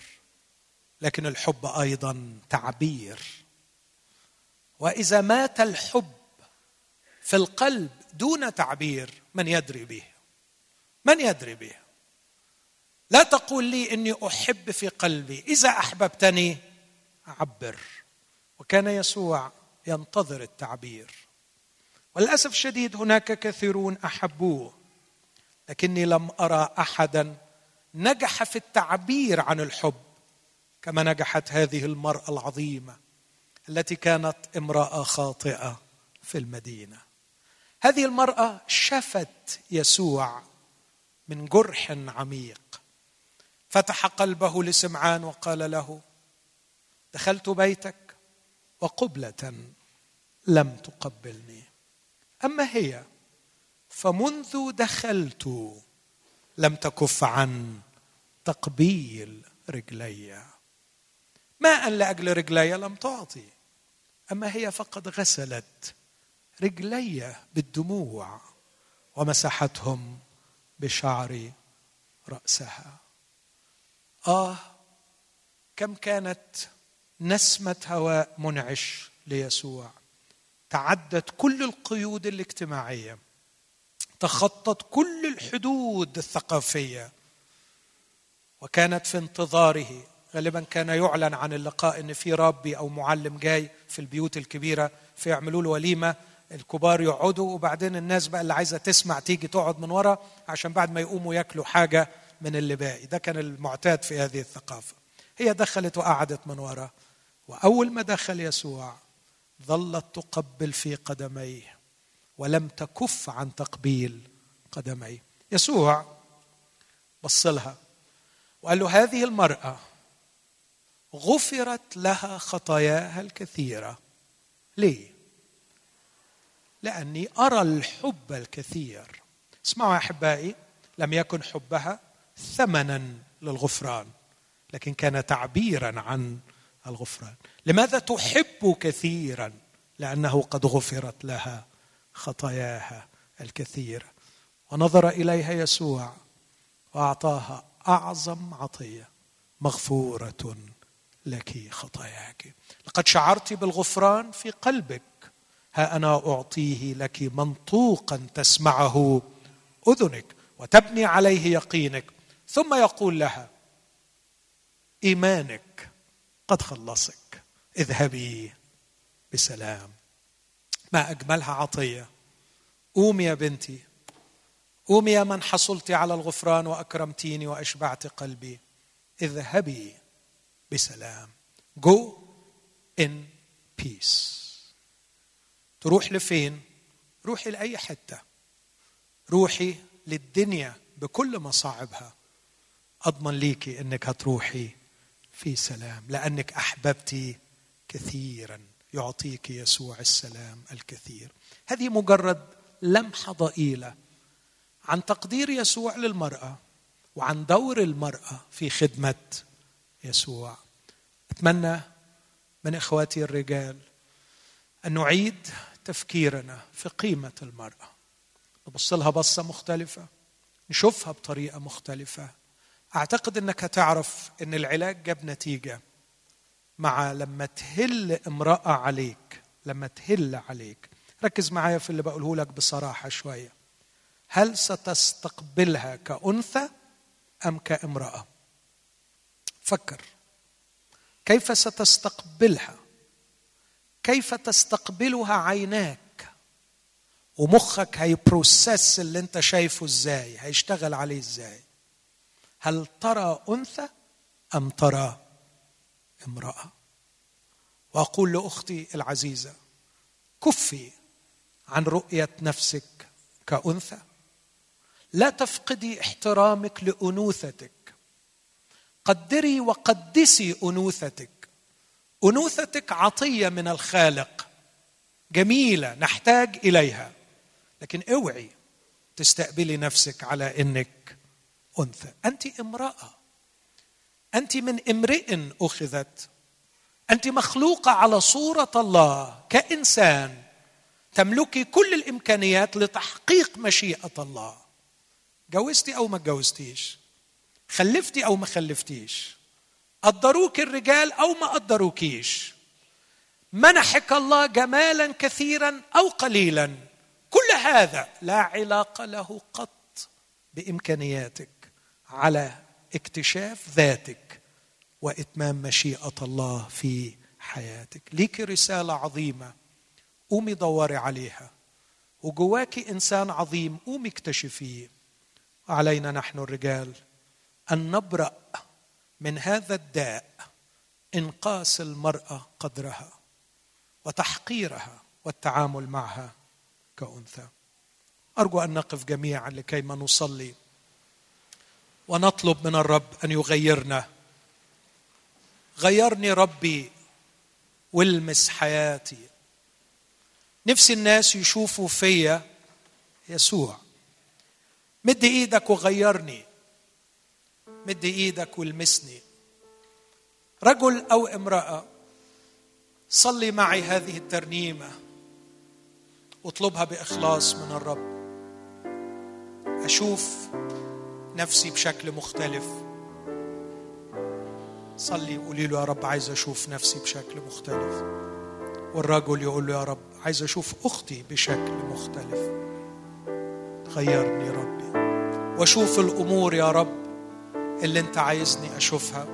Speaker 1: لكن الحب أيضا تعبير. وإذا مات الحب في القلب دون تعبير من يدري به؟ من يدري به؟ لا تقول لي إني أحب في قلبي إذا أحببتني عبر وكان يسوع ينتظر التعبير. وللأسف الشديد هناك كثيرون أحبوه لكني لم أرى احدا نجح في التعبير عن الحب كما نجحت هذه المرأة العظيمة التي كانت امرأة خاطئة في المدينة. هذه المرأة شفت يسوع من جرح عميق. فتح قلبه لسمعان وقال له دخلت بيتك وقبلة لم تقبلني. أما هي فمنذ دخلت لم تكف عن تقبيل رجلي. ماء لأجل رجلي لم تعطي أما هي فقد غسلت رجلي بالدموع ومسحتهم بشعر رأسها. آه كم كانت نسمة هواء منعش ليسوع. تعدت كل القيود الاجتماعية. تخطت كل الحدود الثقافية وكانت في انتظاره. غالبا كان يعلن عن اللقاء إن في ربي أو معلم جاي في البيوت الكبيرة فيعملوا له وليمة. الكبار يقعدوا وبعدين الناس بقى اللي عايزة تسمع تيجي تقعد من ورا عشان بعد ما يقوموا ياكلوا حاجة من اللي باقي. ده كان المعتاد في هذه الثقافة. هي دخلت وقعدت من ورا. وأول ما دخل يسوع ظلت تقبل في قدميه. ولم تكف عن تقبيل قدميه يسوع بص لها وقال له هذه المرأة غفرت لها خطاياها الكثيرة. ليه؟ لأني أرى الحب الكثير. اسمعوا يا أحبائي لم يكن حبها ثمنا للغفران لكن كان تعبيرا عن الغفران. لماذا تحب كثيرا؟ لأنه قد غفرت لها خطاياها الكثيره ونظر إليها يسوع وأعطاها أعظم عطية مغفورة لك خطاياك. لقد شعرت بالغفران في قلبك ها أنا أعطيه لك منطوقا تسمعه أذنك وتبني عليه يقينك. ثم يقول لها إيمانك قد خلصك اذهبي بسلام. ما أجملها عطية. قومي يا بنتي. قومي يا من حصلت على الغفران وأكرمتيني وأشبعت قلبي. اذهبي بسلام. Go in peace. تروح لفين؟ روحي لأي حتة. روحي للدنيا بكل مصاعبها. أضمن ليكي إنك هتروحي في سلام لأنك أحببتي كثيرا. يعطيك يسوع السلام الكثير. هذه مجرد لمحة ضئيلة عن تقدير يسوع للمرأة وعن دور المرأة في خدمة يسوع. أتمنى من إخواتي الرجال أن نعيد تفكيرنا في قيمة المرأة. نبص لها بصة مختلفة نشوفها بطريقة مختلفة. أعتقد إنك هتعرف إن العلاج جاب نتيجة. مع لما تهل امرأة عليك لما تهل عليك. ركز معايا في اللي بقوله لك بصراحة شوية. هل ستستقبلها كأنثى أم كامرأة؟ فكر. كيف ستستقبلها؟ كيف تستقبلها عيناك؟ ومخك هيبروسس اللي انت شايفه إزاي؟ هيشتغل عليه إزاي؟ هل ترى أنثى أم ترى امرأة. وأقول لأختي العزيزة كفي عن رؤية نفسك كأنثى. لا تفقدي احترامك لأنوثتك. قدري وقدسي أنوثتك. أنوثتك عطية من الخالق. جميلة نحتاج إليها. لكن اوعي تستقبلي نفسك على إنك أنثى. انت امرأة. أنت من امرئ أخذت. أنت مخلوقه على صورة الله كإنسان. تملكي كل الإمكانيات لتحقيق مشيئة الله. جوزتي أو ما جوزتيش؟ خلفتي أو ما خلفتيش؟ قدروك الرجال أو ما قدروكيش؟ منحك الله جمالا كثيرا أو قليلا. كل هذا لا علاقة له قط بإمكانياتك على اكتشاف ذاتك وإتمام مشيئة الله في حياتك. ليك رسالة عظيمة. قومي دوري عليها. وجواك إنسان عظيم قومي اكتشفيه. علينا نحن الرجال أن نبرأ من هذا الداء انقاس المرأة قدرها وتحقيرها والتعامل معها كأنثى. أرجو أن نقف جميعا لكيما نصلي. ونطلب من الرب أن يغيرنا. غيرني ربي والمس حياتي. نفسي الناس يشوفوا فيا يسوع. مد إيدك وغيرني. مد إيدك والمسني. رجل أو امرأة صلي معي هذه الترنيمة. واطلبها بإخلاص من الرب. أشوف نفسي بشكل مختلف. صلي وقولي له يا رب عايز أشوف نفسي بشكل مختلف. والرجل يقول له يا رب عايز أشوف أختي بشكل مختلف. غيرني ربي. وأشوف الأمور يا رب اللي أنت عايزني أشوفها.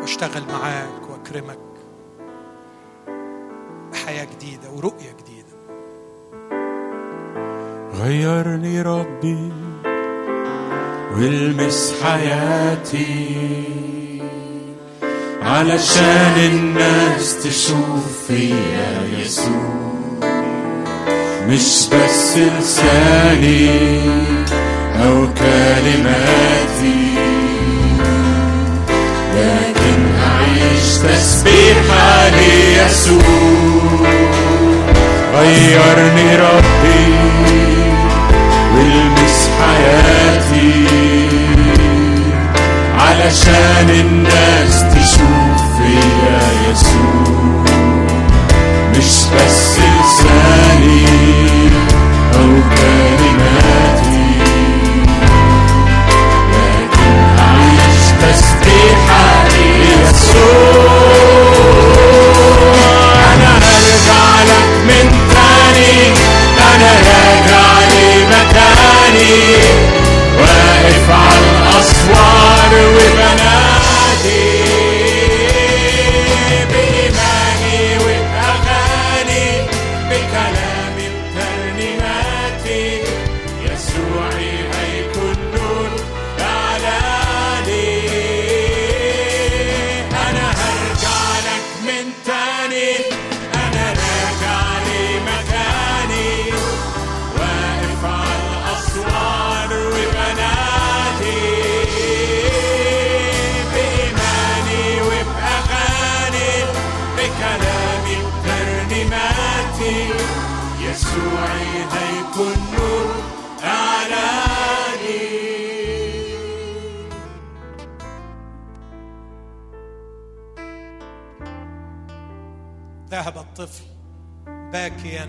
Speaker 1: وأشتغل معاك وأكرمك بحياة جديدة ورؤية جديدة.
Speaker 2: غيرني ربي. والمس حياتي علشان الناس تشوف فيا يسوع. مش بس لساني أو كلماتي لكن أعيش تسبيحة ليسوع. غيرني ربي. حياتي علشان الناس تشوف فيا يسوع. مش بس لساني أو كلماتي لكن أعيش تسبيحة ليسوع.
Speaker 1: باكيا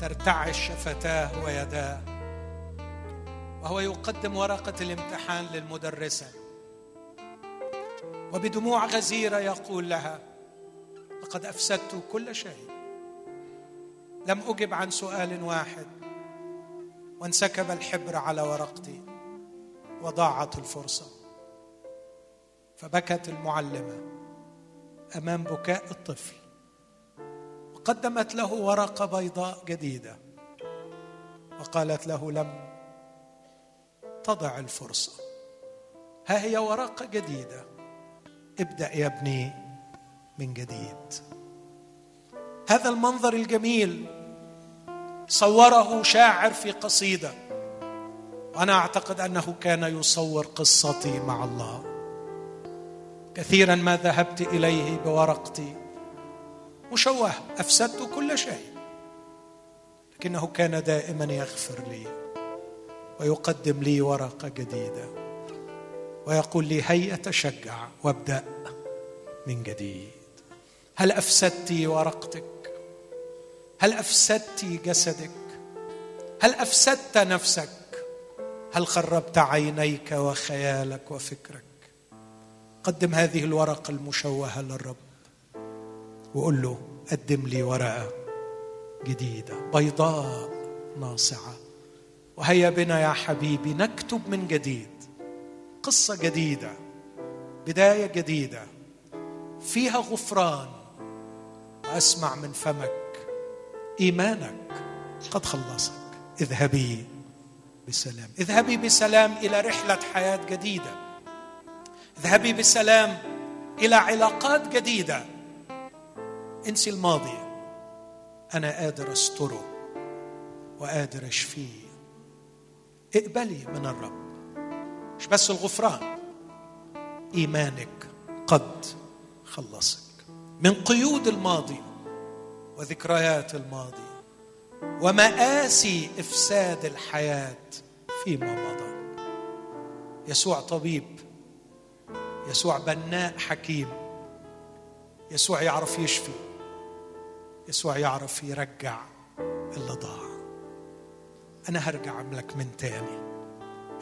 Speaker 1: ترتعش شفتاه ويداه. وهو يقدم ورقة الامتحان للمدرسة. وبدموع غزيرة يقول لها لقد أفسدت كل شيء. لم أجب عن سؤال واحد وانسكب الحبر على ورقتي وضاعت الفرصة. فبكت المعلمة أمام بكاء الطفل. وقدمت له ورقة بيضاء جديدة وقالت له لم تضع الفرصة. ها هي ورقة جديدة. ابدأ يا ابني من جديد. هذا المنظر الجميل صوره شاعر في قصيدة وأنا أعتقد أنه كان يصور قصتي مع الله. كثيرا ما ذهبت إليه بورقتي. مشوهه أفسدت كل شيء. لكنه كان دائما يغفر لي ويقدم لي ورقة جديدة ويقول لي هيا تشجع وابدأ من جديد. هل أفسدت ورقتك؟ هل أفسدت جسدك؟ هل أفسدت نفسك؟ هل خربت عينيك وخيالك وفكرك؟ قدم هذه الورقة المشوهة للرب. وقول له قدم لي ورقة جديدة بيضاء ناصعة. وهيا بنا يا حبيبي نكتب من جديد قصة جديدة بداية جديدة فيها غفران. وأسمع من فمك إيمانك قد خلصك. اذهبي بسلام. اذهبي بسلام إلى رحلة حياة جديدة. اذهبي بسلام إلى علاقات جديدة. انسي الماضي. أنا قادر أستره وقادر أشفيه. اقبلي من الرب. مش بس الغفران. إيمانك قد خلصك. من قيود الماضي وذكريات الماضي ومآسي إفساد الحياة فيما مضى. يسوع طبيب. يسوع بناء حكيم. يسوع يعرف يشفي. يسوع يعرف يرجع اللي ضاع. أنا هرجع أملك من تاني.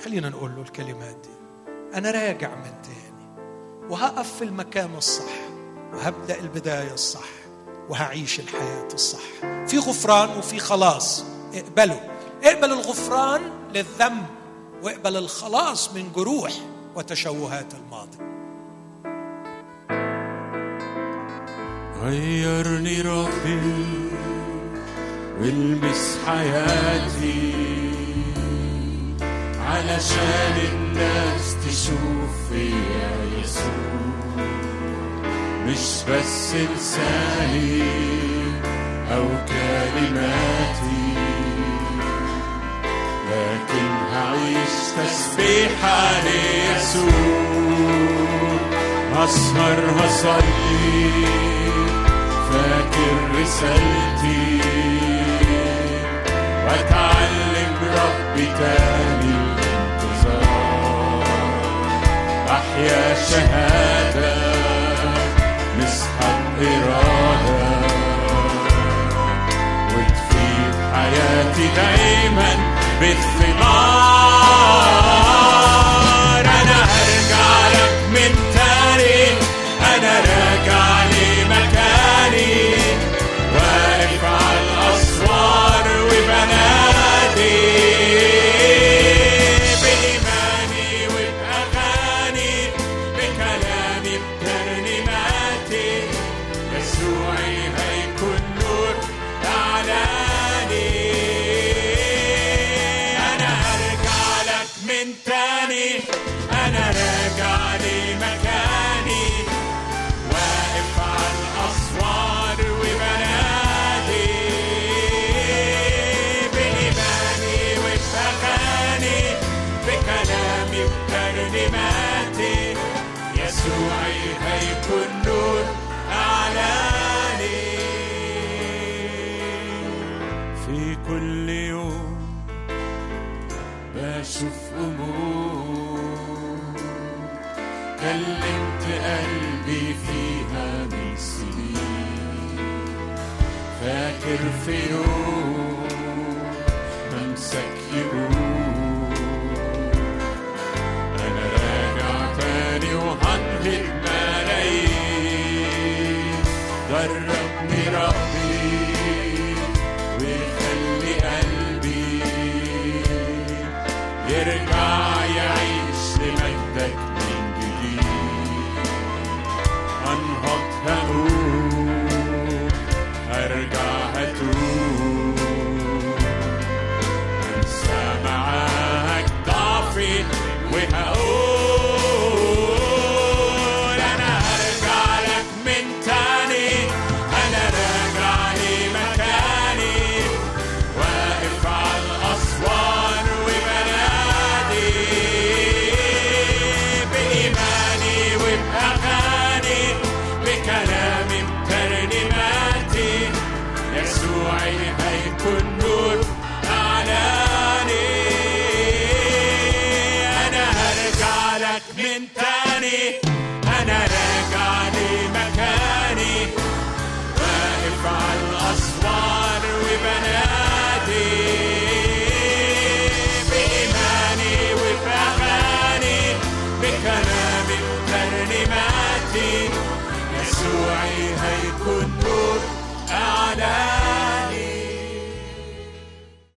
Speaker 1: خلينا نقول له الكلمات دي. أنا راجع من تاني. وهقف في المكان الصح. وهبدأ البداية الصح. وهعيش الحياة الصح. في غفران وفي خلاص. اقبلوا. اقبل الغفران للذنب. واقبل الخلاص من جروح وتشوهات الماضي.
Speaker 2: غيرني ربي والمس حياتي علشان الناس تشوف فيا يسوع. مش بس لساني أو كلماتي لكن هعيش تسبيحة ليسوع. هسهر هصلي فاكر رسالتي. وأتعلم ربي تاني الانتظار. أحيا شهادة نسحب إرادة. وتفيد حياتي دايما بالثمار.